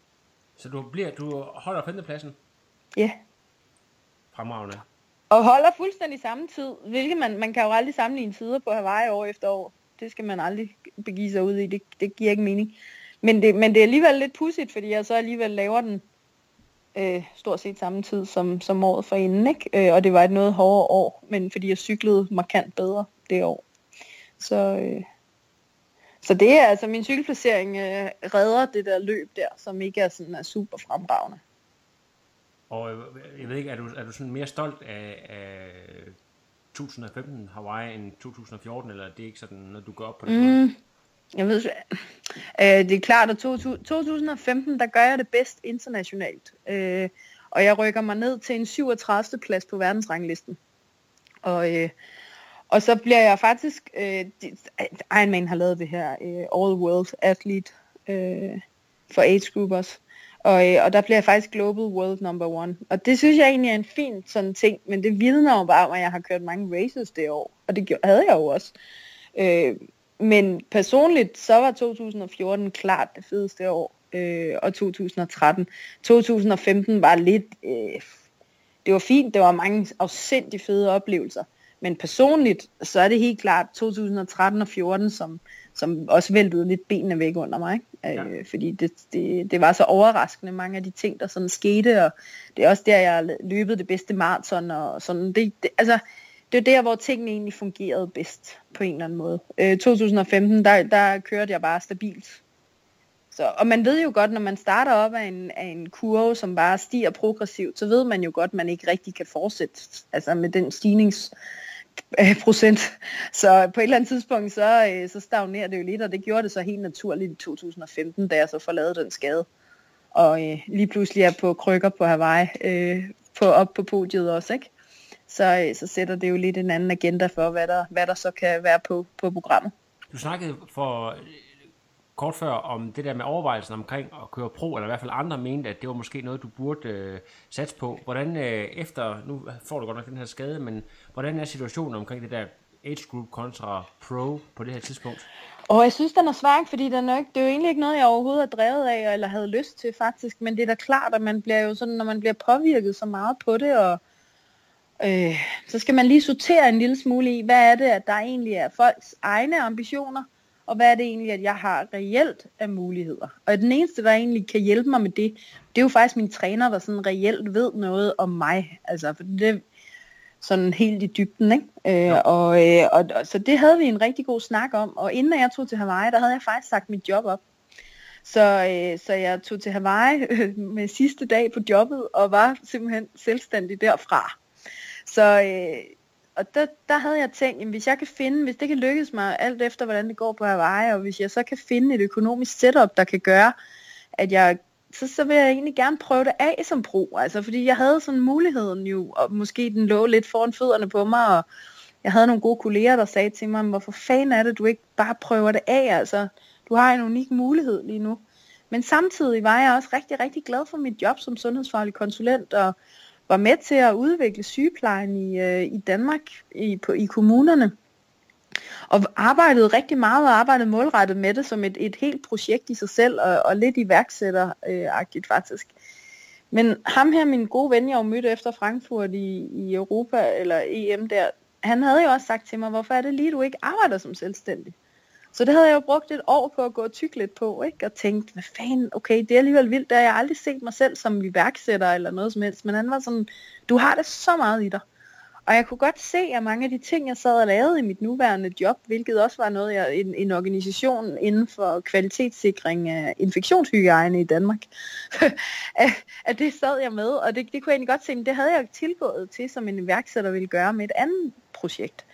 Så du, bliver, du holder femtepladsen? Ja. Yeah. Fremragende. Og holder fuldstændig samme tid, hvilket man, man kan jo aldrig sammenligne tider på Hawaii år efter år. Det skal man aldrig begive sig ud i, det, det giver ikke mening. Men det, men det er alligevel lidt pudsigt, fordi jeg så alligevel laver den øh, stort set samme tid som, som året for inden, ikke? Øh, og det var et noget hårdere år, men fordi jeg cyklede markant bedre det år. Så, øh, så det er altså min cykelplacering øh, redder det der løb der, som ikke er sådan er super fremragende. Og øh, jeg ved ikke, er du, er du sådan mere stolt af, af 2015 Hawaii end 2014, eller er det ikke sådan, når du går op på det? Mm, jeg ved øh, det er klart, at 2015, der gør jeg det bedst internationalt. Øh, og jeg rykker mig ned til en 37. plads på verdensranglisten. Og, øh, og så bliver jeg faktisk, øh, Ironman har lavet det her, øh, All World Athlete øh, for age groupers. Og, øh, og der bliver jeg faktisk Global World Number One. Og det synes jeg egentlig er en fin sådan ting, men det vidner jo bare om, at jeg har kørt mange races det år. Og det havde jeg jo også. Øh, men personligt, så var 2014 klart det fedeste år. Øh, og 2013. 2015 var lidt... Øh, det var fint, det var mange afsindig fede oplevelser. Men personligt, så er det helt klart 2013 og 14, som, som også væltede lidt benene væk under mig. Ikke? Ja. Øh, fordi det, det, det var så overraskende, mange af de ting, der sådan skete, og det er også der, jeg løbet det bedste maraton, og sådan, det, det, altså, det er der, hvor tingene egentlig fungerede bedst, på en eller anden måde. Øh, 2015, der, der kørte jeg bare stabilt. Så, og man ved jo godt, når man starter op af en, af en kurve, som bare stiger progressivt, så ved man jo godt, at man ikke rigtig kan fortsætte altså med den stignings Øh, procent. Så på et eller andet tidspunkt, så, øh, så stagnerer det jo lidt, og det gjorde det så helt naturligt i 2015, da jeg så forlade den skade. Og øh, lige pludselig er på krykker på Hawaii, øh, på, op på podiet også, ikke? Så, øh, så sætter det jo lidt en anden agenda for, hvad der, hvad der så kan være på, på programmet. Du snakkede for kort før om det der med overvejelsen omkring at køre pro, eller i hvert fald andre mente, at det var måske noget, du burde øh, satse på. Hvordan øh, efter, nu får du godt nok den her skade, men hvordan er situationen omkring det der age group kontra pro på det her tidspunkt? Og jeg synes, den er svær, fordi den er ikke, det er jo egentlig ikke noget, jeg overhovedet har drevet af, eller havde lyst til faktisk, men det er da klart, at man bliver jo sådan, når man bliver påvirket så meget på det, og øh, så skal man lige sortere en lille smule i, hvad er det, at der egentlig er folks egne ambitioner, og hvad er det egentlig, at jeg har reelt af muligheder. Og den eneste, der egentlig kan hjælpe mig med det, det er jo faktisk min træner, der sådan reelt ved noget om mig. Altså, for det sådan helt i dybden, ikke? Øh, ja. og, øh, og, og, så det havde vi en rigtig god snak om, og inden jeg tog til Hawaii, der havde jeg faktisk sagt mit job op. Så, øh, så jeg tog til Hawaii øh, med sidste dag på jobbet, og var simpelthen selvstændig derfra. Så, øh, og der, der havde jeg tænkt, at hvis jeg kan finde, hvis det kan lykkes mig alt efter, hvordan det går på Hawaii, og hvis jeg så kan finde et økonomisk setup, der kan gøre, at jeg så, så vil jeg egentlig gerne prøve det af som pro. Altså, fordi jeg havde sådan muligheden jo, og måske den lå lidt foran fødderne på mig, og jeg havde nogle gode kolleger, der sagde til mig, hvorfor fanden er det, du ikke bare prøver det af? Altså, du har en unik mulighed lige nu. Men samtidig var jeg også rigtig, rigtig glad for mit job som sundhedsfaglig konsulent, og var med til at udvikle sygeplejen i, øh, i Danmark, i, på, i kommunerne. Og arbejdede rigtig meget og arbejdede målrettet med det som et, et helt projekt i sig selv, og, og lidt iværksætteragtigt faktisk. Men ham her, min gode ven, jeg mødte efter Frankfurt i, i Europa, eller EM der, han havde jo også sagt til mig, hvorfor er det lige, du ikke arbejder som selvstændig? Så det havde jeg jo brugt et år på at gå og tykke lidt på, ikke? og tænkt, hvad fanden, okay, det er alligevel vildt, der har jeg aldrig set mig selv som iværksætter eller noget som helst, men han var sådan, du har det så meget i dig. Og jeg kunne godt se, at mange af de ting, jeg sad og lavede i mit nuværende job, hvilket også var noget, jeg, en, en organisation inden for kvalitetssikring af infektionshygiejne i Danmark, at det sad jeg med, og det, det kunne jeg egentlig godt se, men det havde jeg tilgået til, som en iværksætter ville gøre med et andet projekt.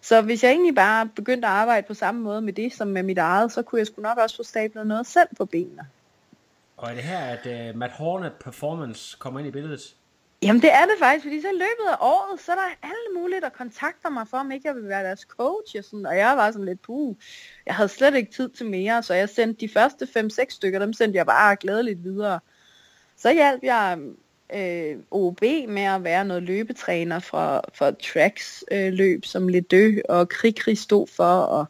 Så hvis jeg egentlig bare begyndte at arbejde på samme måde med det som med mit eget, så kunne jeg sgu nok også få stablet noget selv på benene. Og er det her, at uh, Matt Hornet Performance kommer ind i billedet? Jamen det er det faktisk, fordi så i løbet af året, så er der alle mulige, der kontakter mig for, om ikke jeg vil være deres coach. Og, sådan, og jeg var sådan lidt, puh, jeg havde slet ikke tid til mere, så jeg sendte de første 5-6 stykker, dem sendte jeg bare glædeligt videre. Så hjalp jeg øh, OB med at være noget løbetræner for, for tracks øh, løb, som Ledø og Krikri stod for, og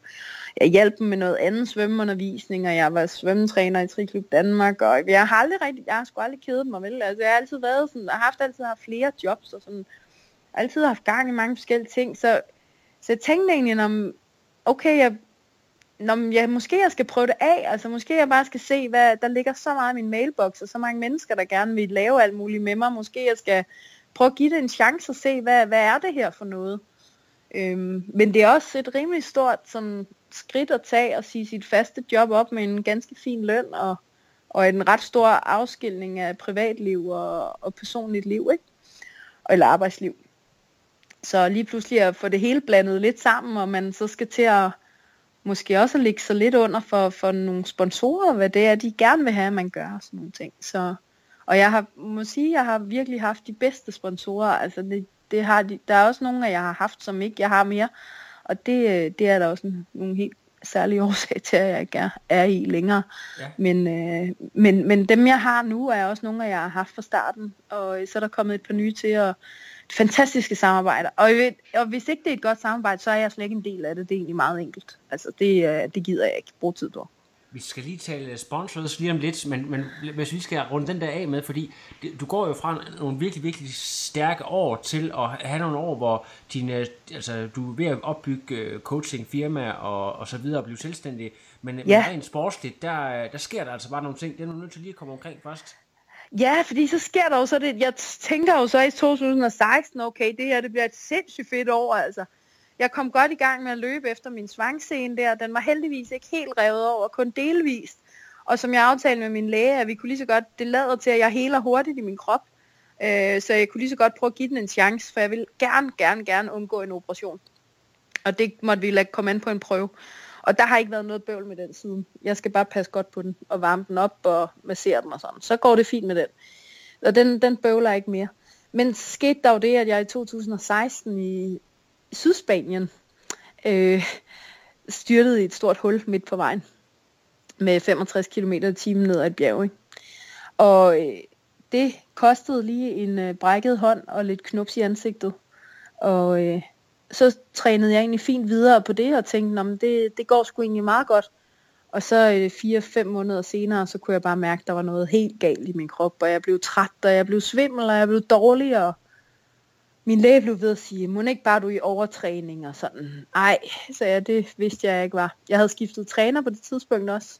jeg hjalp dem med noget andet svømmeundervisning, og jeg var svømmetræner i Triklub Danmark, og jeg har aldrig rigtig, jeg har sgu aldrig kedet mig, vel? Altså, jeg har altid været sådan, jeg har haft altid haft flere jobs, og sådan, altid haft gang i mange forskellige ting, så, så jeg tænkte egentlig, om, okay, jeg, Nå, ja, måske jeg skal prøve det af, altså måske jeg bare skal se, hvad der ligger så meget i min mailbox, og så mange mennesker, der gerne vil lave alt muligt med mig, måske jeg skal prøve at give det en chance og se, hvad, hvad er det her for noget. Øhm, men det er også et rimelig stort sådan, skridt at tage og sige sit faste job op med en ganske fin løn og, og en ret stor afskilning af privatliv og, og personligt liv, ikke? Eller arbejdsliv. Så lige pludselig at få det hele blandet lidt sammen, og man så skal til at måske også at lægge sig lidt under for, for nogle sponsorer, hvad det er, de gerne vil have, at man gør og sådan nogle ting. Så, og jeg har, må sige, jeg har virkelig haft de bedste sponsorer. Altså det, det har de, der er også nogle jeg har haft, som ikke jeg har mere. Og det, det er der også nogle helt særlige årsag til, at jeg ikke er, er i længere. Ja. Men, øh, men, men dem jeg har nu, er også nogle jeg har haft fra starten. Og så er der kommet et par nye til, og fantastiske samarbejder. Og, ved, og hvis ikke det er et godt samarbejde, så er jeg slet ikke en del af det. Det er egentlig meget enkelt. Altså det, øh, det gider jeg ikke bruge tid på. Vi skal lige tale sponsors lige om lidt, men, men hvis vi skal runde den der af med, fordi du går jo fra nogle virkelig, virkelig stærke år til at have nogle år, hvor dine, altså, du er ved at opbygge øh, coaching, firma og, og så videre og blive selvstændig. Men, ja. men rent sportsligt, der, der sker der altså bare nogle ting. Det er du nødt til lige at komme omkring først. Ja, fordi så sker der jo så det, jeg tænker jo så i 2016, okay, det her det bliver et sindssygt fedt år, altså jeg kom godt i gang med at løbe efter min svangscene der. Den var heldigvis ikke helt revet over, kun delvist. Og som jeg aftalte med min læge, at vi kunne lige så godt, det lader til, at jeg heler hurtigt i min krop. Øh, så jeg kunne lige så godt prøve at give den en chance, for jeg vil gerne, gerne, gerne undgå en operation. Og det måtte vi lade komme an på en prøve. Og der har ikke været noget bøvl med den siden. Jeg skal bare passe godt på den, og varme den op, og massere den og sådan. Så går det fint med den. Og den, den bøvler ikke mere. Men skete der jo det, at jeg i 2016 i Sydspanien øh, styrtede i et stort hul midt på vejen med 65 km i timen ned ad et bjerg. Ikke? Og øh, det kostede lige en øh, brækket hånd og lidt knups i ansigtet. Og øh, så trænede jeg egentlig fint videre på det og tænkte, at det, det går sgu egentlig meget godt. Og så øh, fire-fem måneder senere, så kunne jeg bare mærke, at der var noget helt galt i min krop, og jeg blev træt, og jeg blev svimmel, og jeg blev dårlig, og min læge blev ved at sige, må ikke bare du i overtræning og sådan. Ej, så jeg, det vidste jeg ikke var. Jeg havde skiftet træner på det tidspunkt også,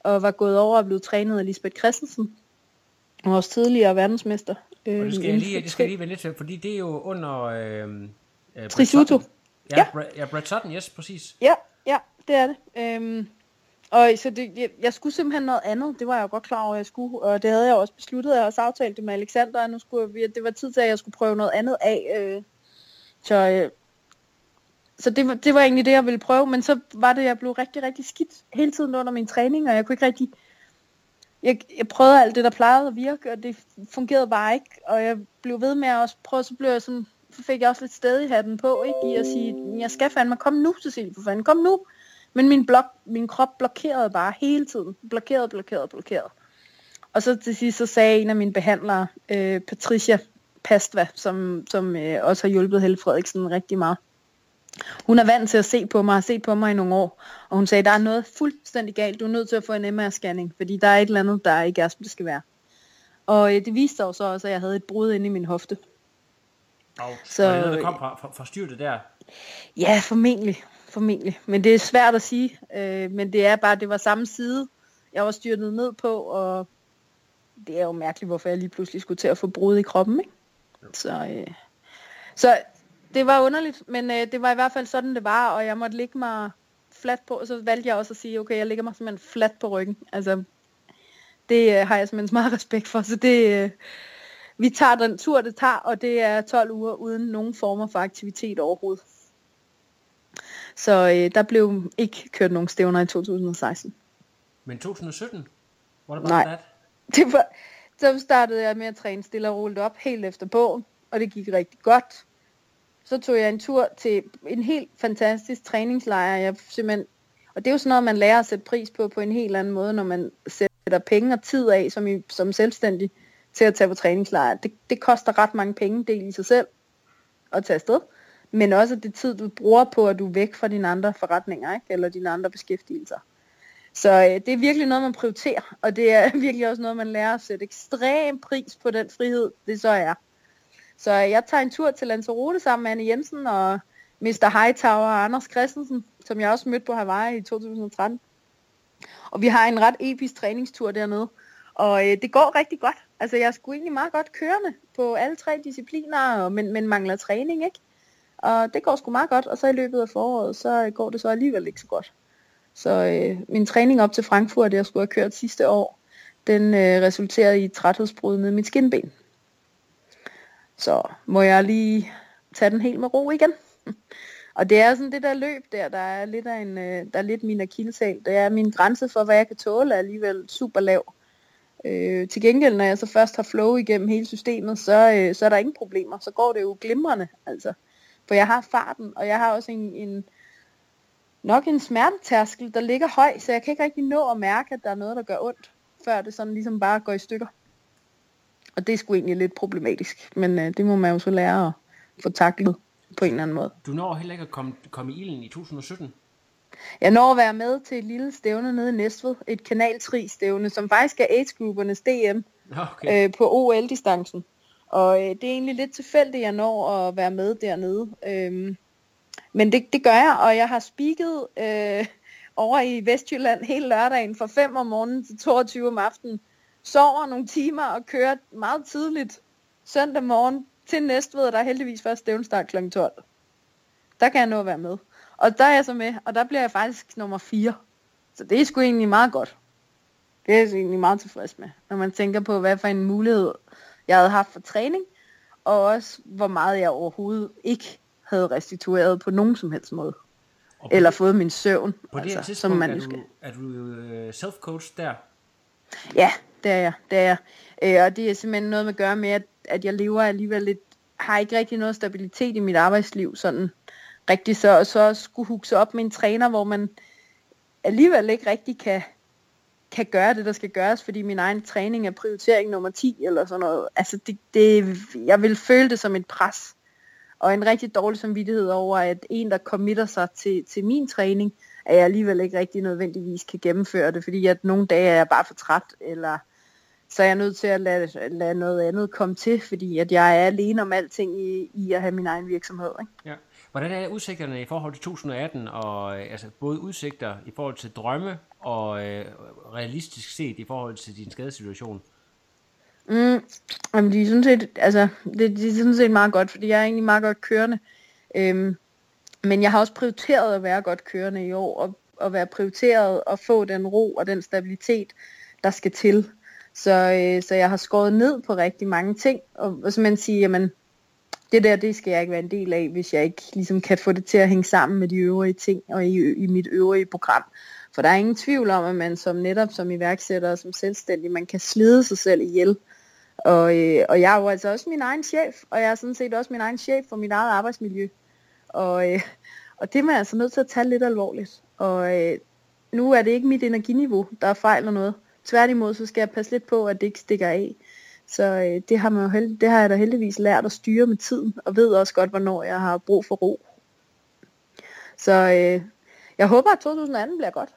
og var gået over og blevet trænet af Lisbeth Christensen, også tidligere verdensmester. Øh, og det skal, jeg lige, det skal jeg lige vende lidt til, fordi det er jo under... Øh, øh, Trisuto. Ja, ja. Brad, ja, Brad Sutton, yes, præcis. Ja, ja, det er det. Øhm, Og så det, jeg, jeg skulle simpelthen noget andet. Det var jeg jo godt klar over, at jeg skulle. Og det havde jeg også besluttet. Jeg også aftalt det med Alexander. Og nu skulle jeg, det var tid til, at jeg skulle prøve noget andet af. Øh, så øh, så det, var, det var egentlig det, jeg ville prøve. Men så var det, at jeg blev rigtig, rigtig skidt hele tiden under min træning. Og jeg kunne ikke rigtig... Jeg, jeg prøvede alt det, der plejede at virke, og det fungerede bare ikke. Og jeg blev ved med at også prøve, så blev jeg sådan, så fik jeg også lidt stedig hatten på, ikke? I at sige, jeg skal fandme, kom nu, Cecilie, for fanden, kom nu. Men min, blok, min krop blokerede bare hele tiden. Blokerede, blokerede, blokerede. Og så til sidst så sagde en af mine behandlere, øh, Patricia Pastva, som, som øh, også har hjulpet Helle Frederiksen rigtig meget. Hun er vant til at se på mig, har set på mig i nogle år, og hun sagde, der er noget fuldstændig galt, du er nødt til at få en MR-scanning, fordi der er et eller andet, der ikke er, som det skal være. Og øh, det viste sig så også, at jeg havde et brud inde i min hofte. Så, og det noget, der kom fra, fra, fra styrtet der? Ja, formentlig formentlig. Men det er svært at sige. Øh, men det er bare, det var samme side, jeg var styrtet ned på, og det er jo mærkeligt, hvorfor jeg lige pludselig skulle til at få brud i kroppen. Ikke? Så, øh, så det var underligt, men øh, det var i hvert fald sådan, det var, og jeg måtte ligge mig fladt på, og så valgte jeg også at sige, okay, jeg ligger mig simpelthen fladt på ryggen. Altså, det øh, har jeg simpelthen meget respekt for, så det, øh, vi tager den tur, det tager, og det er 12 uger uden nogen former for aktivitet overhovedet. Så øh, der blev ikke kørt nogen stævner i 2016. Men 2017? Var det bare Nej. Det var, så startede jeg med at træne stille og roligt op helt efter bogen, og det gik rigtig godt. Så tog jeg en tur til en helt fantastisk træningslejr. Jeg simpelthen, og det er jo sådan noget, man lærer at sætte pris på på en helt anden måde, når man sætter penge og tid af som, i, som selvstændig til at tage på træningslejr. Det, det koster ret mange penge, del i sig selv, at tage afsted men også det tid, du bruger på, at du er væk fra dine andre forretninger, ikke? eller dine andre beskæftigelser. Så øh, det er virkelig noget, man prioriterer, og det er virkelig også noget, man lærer at sætte ekstrem pris på den frihed, det så er. Så øh, jeg tager en tur til Lanzarote sammen med Anne Jensen og Mr. Hightower og Anders Christensen, som jeg også mødte på Hawaii i 2013. Og vi har en ret episk træningstur dernede, og øh, det går rigtig godt. Altså jeg skulle egentlig meget godt kørende på alle tre discipliner, men, men mangler træning, ikke? Og det går sgu meget godt, og så i løbet af foråret, så øh, går det så alligevel ikke så godt. Så øh, min træning op til Frankfurt, jeg skulle have kørt sidste år, den øh, resulterede i et træthedsbrud med mit skinben. Så må jeg lige tage den helt med ro igen. og det er sådan det der løb der, der er lidt, af en, øh, der er lidt min akillesal. Det er min grænse for, hvad jeg kan tåle, er alligevel super lav. Øh, til gengæld, når jeg så først har flow igennem hele systemet, så, øh, så er der ingen problemer. Så går det jo glimrende. Altså. For jeg har farten, og jeg har også en, en nok en smertetærskel, der ligger høj, så jeg kan ikke rigtig nå at mærke, at der er noget, der gør ondt, før det sådan ligesom bare går i stykker. Og det er sgu egentlig lidt problematisk, men øh, det må man jo så lære at få taklet på en eller anden måde. Du når heller ikke at komme, komme i ilden i 2017? Jeg når at være med til et lille stævne nede i Næstved, et kanaltri stævne, som faktisk er age-gruppernes DM okay. øh, på OL-distancen. Og øh, det er egentlig lidt tilfældigt, jeg når at være med dernede. Øhm, men det, det gør jeg, og jeg har spiket øh, over i Vestjylland hele lørdagen fra 5 om morgenen til 22 om aftenen. Sover nogle timer og kører meget tidligt søndag morgen til Næstved, der er heldigvis først stævnstart kl. 12. Der kan jeg nå at være med. Og der er jeg så med, og der bliver jeg faktisk nummer 4. Så det er sgu egentlig meget godt. Det er jeg egentlig meget tilfreds med, når man tænker på, hvad for en mulighed jeg havde haft for træning, og også hvor meget jeg overhovedet ikke havde restitueret på nogen som helst måde. Eller fået min søvn. På det altså, som man er, du, er du øh, self-coach der? Ja, det er jeg. Det er jeg. Øh, og det er simpelthen noget med at gøre med, at, at jeg lever alligevel lidt, har ikke rigtig noget stabilitet i mit arbejdsliv, sådan rigtig så, så skulle hugse op med en træner, hvor man alligevel ikke rigtig kan kan gøre det, der skal gøres, fordi min egen træning er prioritering nummer 10 eller sådan noget. Altså, det, det, jeg vil føle det som et pres. Og en rigtig dårlig samvittighed over, at en, der committer sig til, til min træning, at jeg alligevel ikke rigtig nødvendigvis kan gennemføre det, fordi at nogle dage er jeg bare for træt, eller så er jeg nødt til at lade, lade noget andet komme til, fordi at jeg er alene om alting i, i at have min egen virksomhed. Ikke? Ja. Hvordan er udsigterne i forhold til 2018, og øh, altså både udsigter i forhold til drømme og øh, realistisk set i forhold til din skadesituation? Mm, jamen, de er sådan set, altså, det, de er sådan set meget godt, fordi jeg er egentlig meget godt kørende. Øhm, men jeg har også prioriteret at være godt kørende i år, og, at være prioriteret og få den ro og den stabilitet, der skal til. Så, øh, så jeg har skåret ned på rigtig mange ting, og, og så man siger, jamen, det der, det skal jeg ikke være en del af, hvis jeg ikke ligesom kan få det til at hænge sammen med de øvrige ting og i, i mit øvrige program. For der er ingen tvivl om, at man som netop som iværksætter og som selvstændig, man kan slide sig selv ihjel. Og, øh, og jeg er jo altså også min egen chef, og jeg er sådan set også min egen chef for mit eget arbejdsmiljø. Og, øh, og det er man altså nødt til at tage lidt alvorligt. Og øh, nu er det ikke mit energiniveau, der er fejl eller noget. Tværtimod, så skal jeg passe lidt på, at det ikke stikker af. Så øh, det, har man jo held, det har jeg da heldigvis lært at styre med tiden, og ved også godt, hvornår jeg har brug for ro. Så øh, jeg håber, at 2018 bliver godt.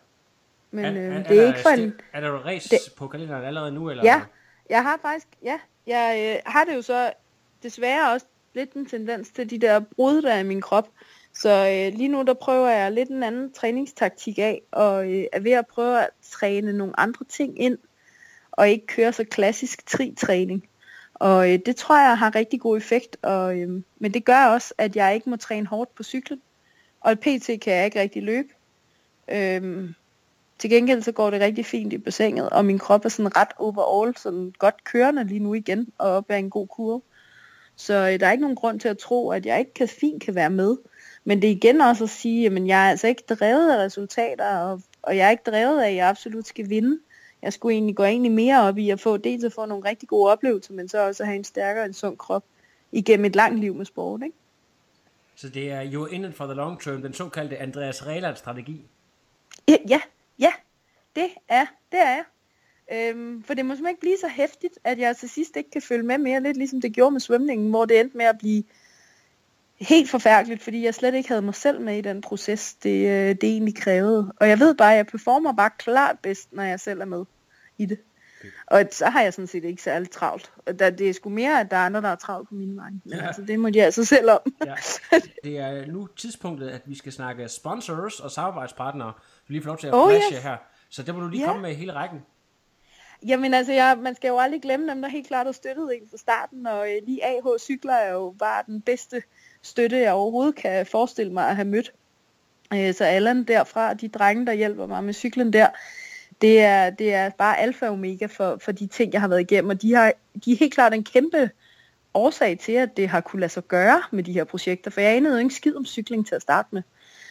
Men er, øh, er, det er, er ikke for en... Er der race det- på kalenderen allerede nu? Eller? Ja, jeg har faktisk, ja, jeg øh, har det jo så desværre også lidt en tendens til de der brud, der er i min krop. Så øh, lige nu, der prøver jeg lidt en anden træningstaktik af, og øh, er ved at prøve at træne nogle andre ting ind, og ikke køre så klassisk tri-træning. Og øh, det tror jeg har rigtig god effekt, og, øh, men det gør også, at jeg ikke må træne hårdt på cyklen, og pt. kan jeg ikke rigtig løbe. Øh, til gengæld så går det rigtig fint i bassinet, og min krop er sådan ret overall, sådan godt kørende lige nu igen, og op ad en god kurve. Så øh, der er ikke nogen grund til at tro, at jeg ikke kan, fint kan være med. Men det er igen også at sige, at jeg er altså ikke drevet af resultater, og, og jeg er ikke drevet af, at jeg absolut skal vinde. Jeg skulle egentlig gå egentlig mere op i at få dels at få nogle rigtig gode oplevelser, men så også at have en stærkere, en sund krop igennem et langt liv med sport. Ikke? Så det er jo in it for the long term, den såkaldte Andreas Rehland-strategi. Ja, ja, ja, det er, det er jeg. Øhm, for det må simpelthen ikke blive så hæftigt, at jeg til sidst ikke kan følge med mere, lidt ligesom det gjorde med svømningen, hvor det endte med at blive helt forfærdeligt, fordi jeg slet ikke havde mig selv med i den proces, det, øh, det egentlig krævede. Og jeg ved bare, at jeg performer bare klart bedst, når jeg selv er med i det. Og så har jeg sådan set ikke særlig travlt. Der, det er sgu mere, at der er andre, der er travlt på min vej. Men Ja. altså, det må de altså selv om. Ja. Det er nu tidspunktet, at vi skal snakke sponsors og samarbejdspartnere. Du lige får lov til at Oh, flashe yes. her. Så der må du lige Ja. komme med hele rækken. Jamen altså, jeg, man skal jo aldrig glemme dem, der helt klart har støttet en fra starten, og øh, lige AH Cykler er jo bare den bedste støtte, jeg overhovedet kan forestille mig at have mødt. Øh, så Allan derfra, de drenge, der hjælper mig med cyklen der, det er, det er bare alfa og omega for, for de ting, jeg har været igennem, og de, har, de er helt klart en kæmpe årsag til, at det har kunne lade sig gøre med de her projekter, for jeg anede jo ikke skid om cykling til at starte med.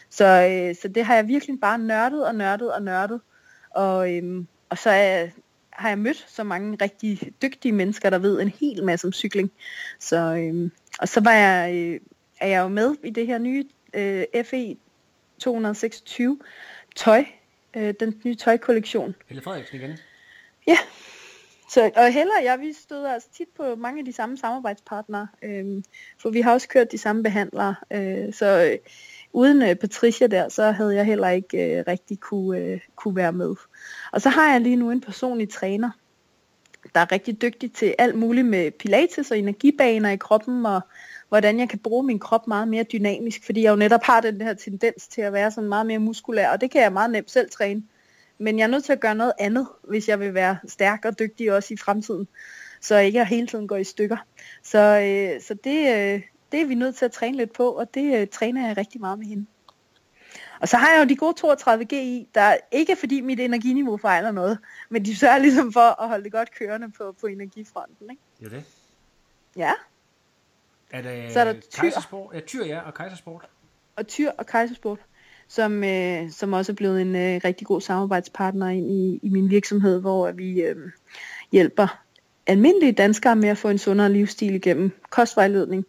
Så, øh, så det har jeg virkelig bare nørdet og nørdet og nørdet. Og, øhm, og så er, har jeg mødt så mange rigtig dygtige mennesker, der ved en hel masse om cykling. Så, øhm, og så var jeg, øh, er jeg jo med i det her nye øh, FE 226 tøj, øh, den nye tøjkollektion. Helle Frederiksen igen. Ja, så, og Helle og jeg, vi støder altså tit på mange af de samme samarbejdspartnere, øhm, for vi har også kørt de samme behandlere, øh, så øh, uden øh, Patricia der, så havde jeg heller ikke øh, rigtig kunne, øh, kunne være med. Og så har jeg lige nu en personlig træner, der er rigtig dygtig til alt muligt med pilates og energibaner i kroppen, og hvordan jeg kan bruge min krop meget mere dynamisk, fordi jeg jo netop har den her tendens til at være sådan meget mere muskulær, og det kan jeg meget nemt selv træne. Men jeg er nødt til at gøre noget andet, hvis jeg vil være stærk og dygtig også i fremtiden. Så jeg ikke hele tiden går i stykker. Så, øh, så det, øh, det er vi nødt til at træne lidt på, og det øh, træner jeg rigtig meget med hende. Og så har jeg jo de gode 32 GI, der er ikke fordi mit energiniveau fejler noget, men de sørger ligesom for at holde det godt kørende på, på energifronten. Ikke? Jo det. Ja, Er det Så er der Tyr. Kejsersport? Ja, Tyr, ja, og Kejsersport. og Tyr og Kejsersport, som, øh, som også er blevet en øh, rigtig god samarbejdspartner ind i, i min virksomhed, hvor vi øh, hjælper almindelige danskere med at få en sundere livsstil igennem kostvejledning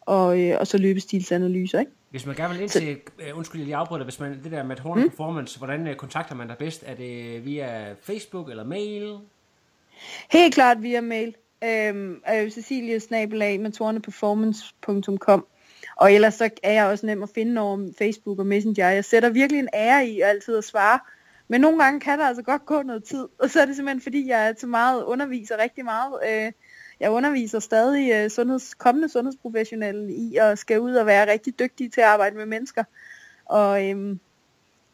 og, øh, og så løbestilsanalyser. Ikke? Hvis man gerne vil ind til, uh, undskyld, jeg lige afbryder, hvis man, det der med Horn mm. Performance, hvordan uh, kontakter man dig bedst? Er det via Facebook eller mail? Helt klart via mail. Øhm, øh, Cecilie snabelag med torneperformance.com Og ellers så er jeg også nem at finde over Facebook og Messenger. Jeg sætter virkelig en ære i altid at svare. Men nogle gange kan der altså godt gå noget tid. Og så er det simpelthen fordi, jeg er til meget underviser rigtig meget. Øh, jeg underviser stadig øh, sundheds, kommende sundhedsprofessionelle i at skal ud og være rigtig dygtig til at arbejde med mennesker. Og, øhm,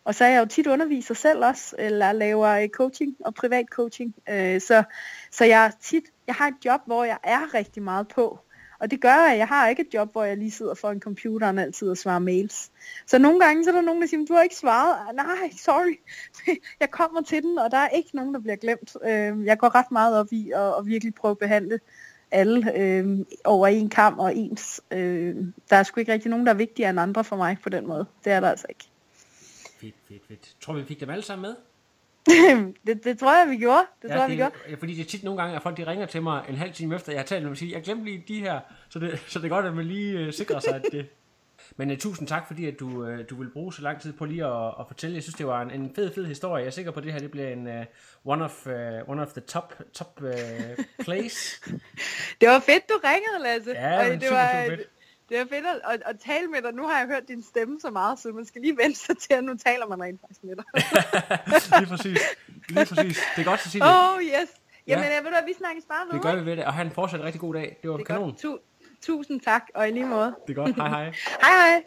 og så er jeg jo tit underviser selv også, eller laver øh, coaching og privat coaching. Øh, så, så jeg tit, jeg har et job, hvor jeg er rigtig meget på. Og det gør, at jeg har ikke et job, hvor jeg lige sidder foran computeren altid og svarer mails. Så nogle gange så er der nogen, der siger, du har ikke svaret. Nej, sorry. jeg kommer til den, og der er ikke nogen, der bliver glemt. Øh, jeg går ret meget op i at, at virkelig prøve at behandle alle øh, over en kamp og ens. Øh, der er sgu ikke rigtig nogen, der er vigtigere end andre for mig på den måde. Det er der altså ikke. Fedt, fedt, fedt. Tror vi, fik dem alle sammen med? det, det tror jeg, vi gjorde. Det ja, tror jeg, vi det, gjorde. Ja, fordi det er tit nogle gange, at folk de ringer til mig en halv time efter, jeg har talt med dem og siger, jeg glemte lige de her, så det, så det er godt, at man lige uh, sikrer sig, at det... Men uh, tusind tak, fordi at du, uh, du vil bruge så lang tid på lige at, at fortælle. Jeg synes, det var en, en fed, fed historie. Jeg er sikker på, at det her det bliver en uh, one, of, uh, one of the top, top uh, plays. det var fedt, du ringede, Lasse. Ja, det det super, var, super fedt. Det var fedt at, at, tale med dig. Nu har jeg hørt din stemme så meget, så man skal lige vente sig til, at nu taler man rent faktisk med dig. lige præcis. Lige præcis. Det er godt, Cecilie. Oh, yes. Jamen, Ja. jeg ved du, at vi snakkes bare ved. Det gør vi ved det, og han fortsat en rigtig god dag. Det var Det er kanon. godt. Tu- tusind tak, og i lige måde. Det er godt. Hej hej. Hej hej.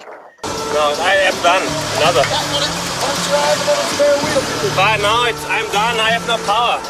No, I am done. Another. But no, it's, I'm done. I have no power.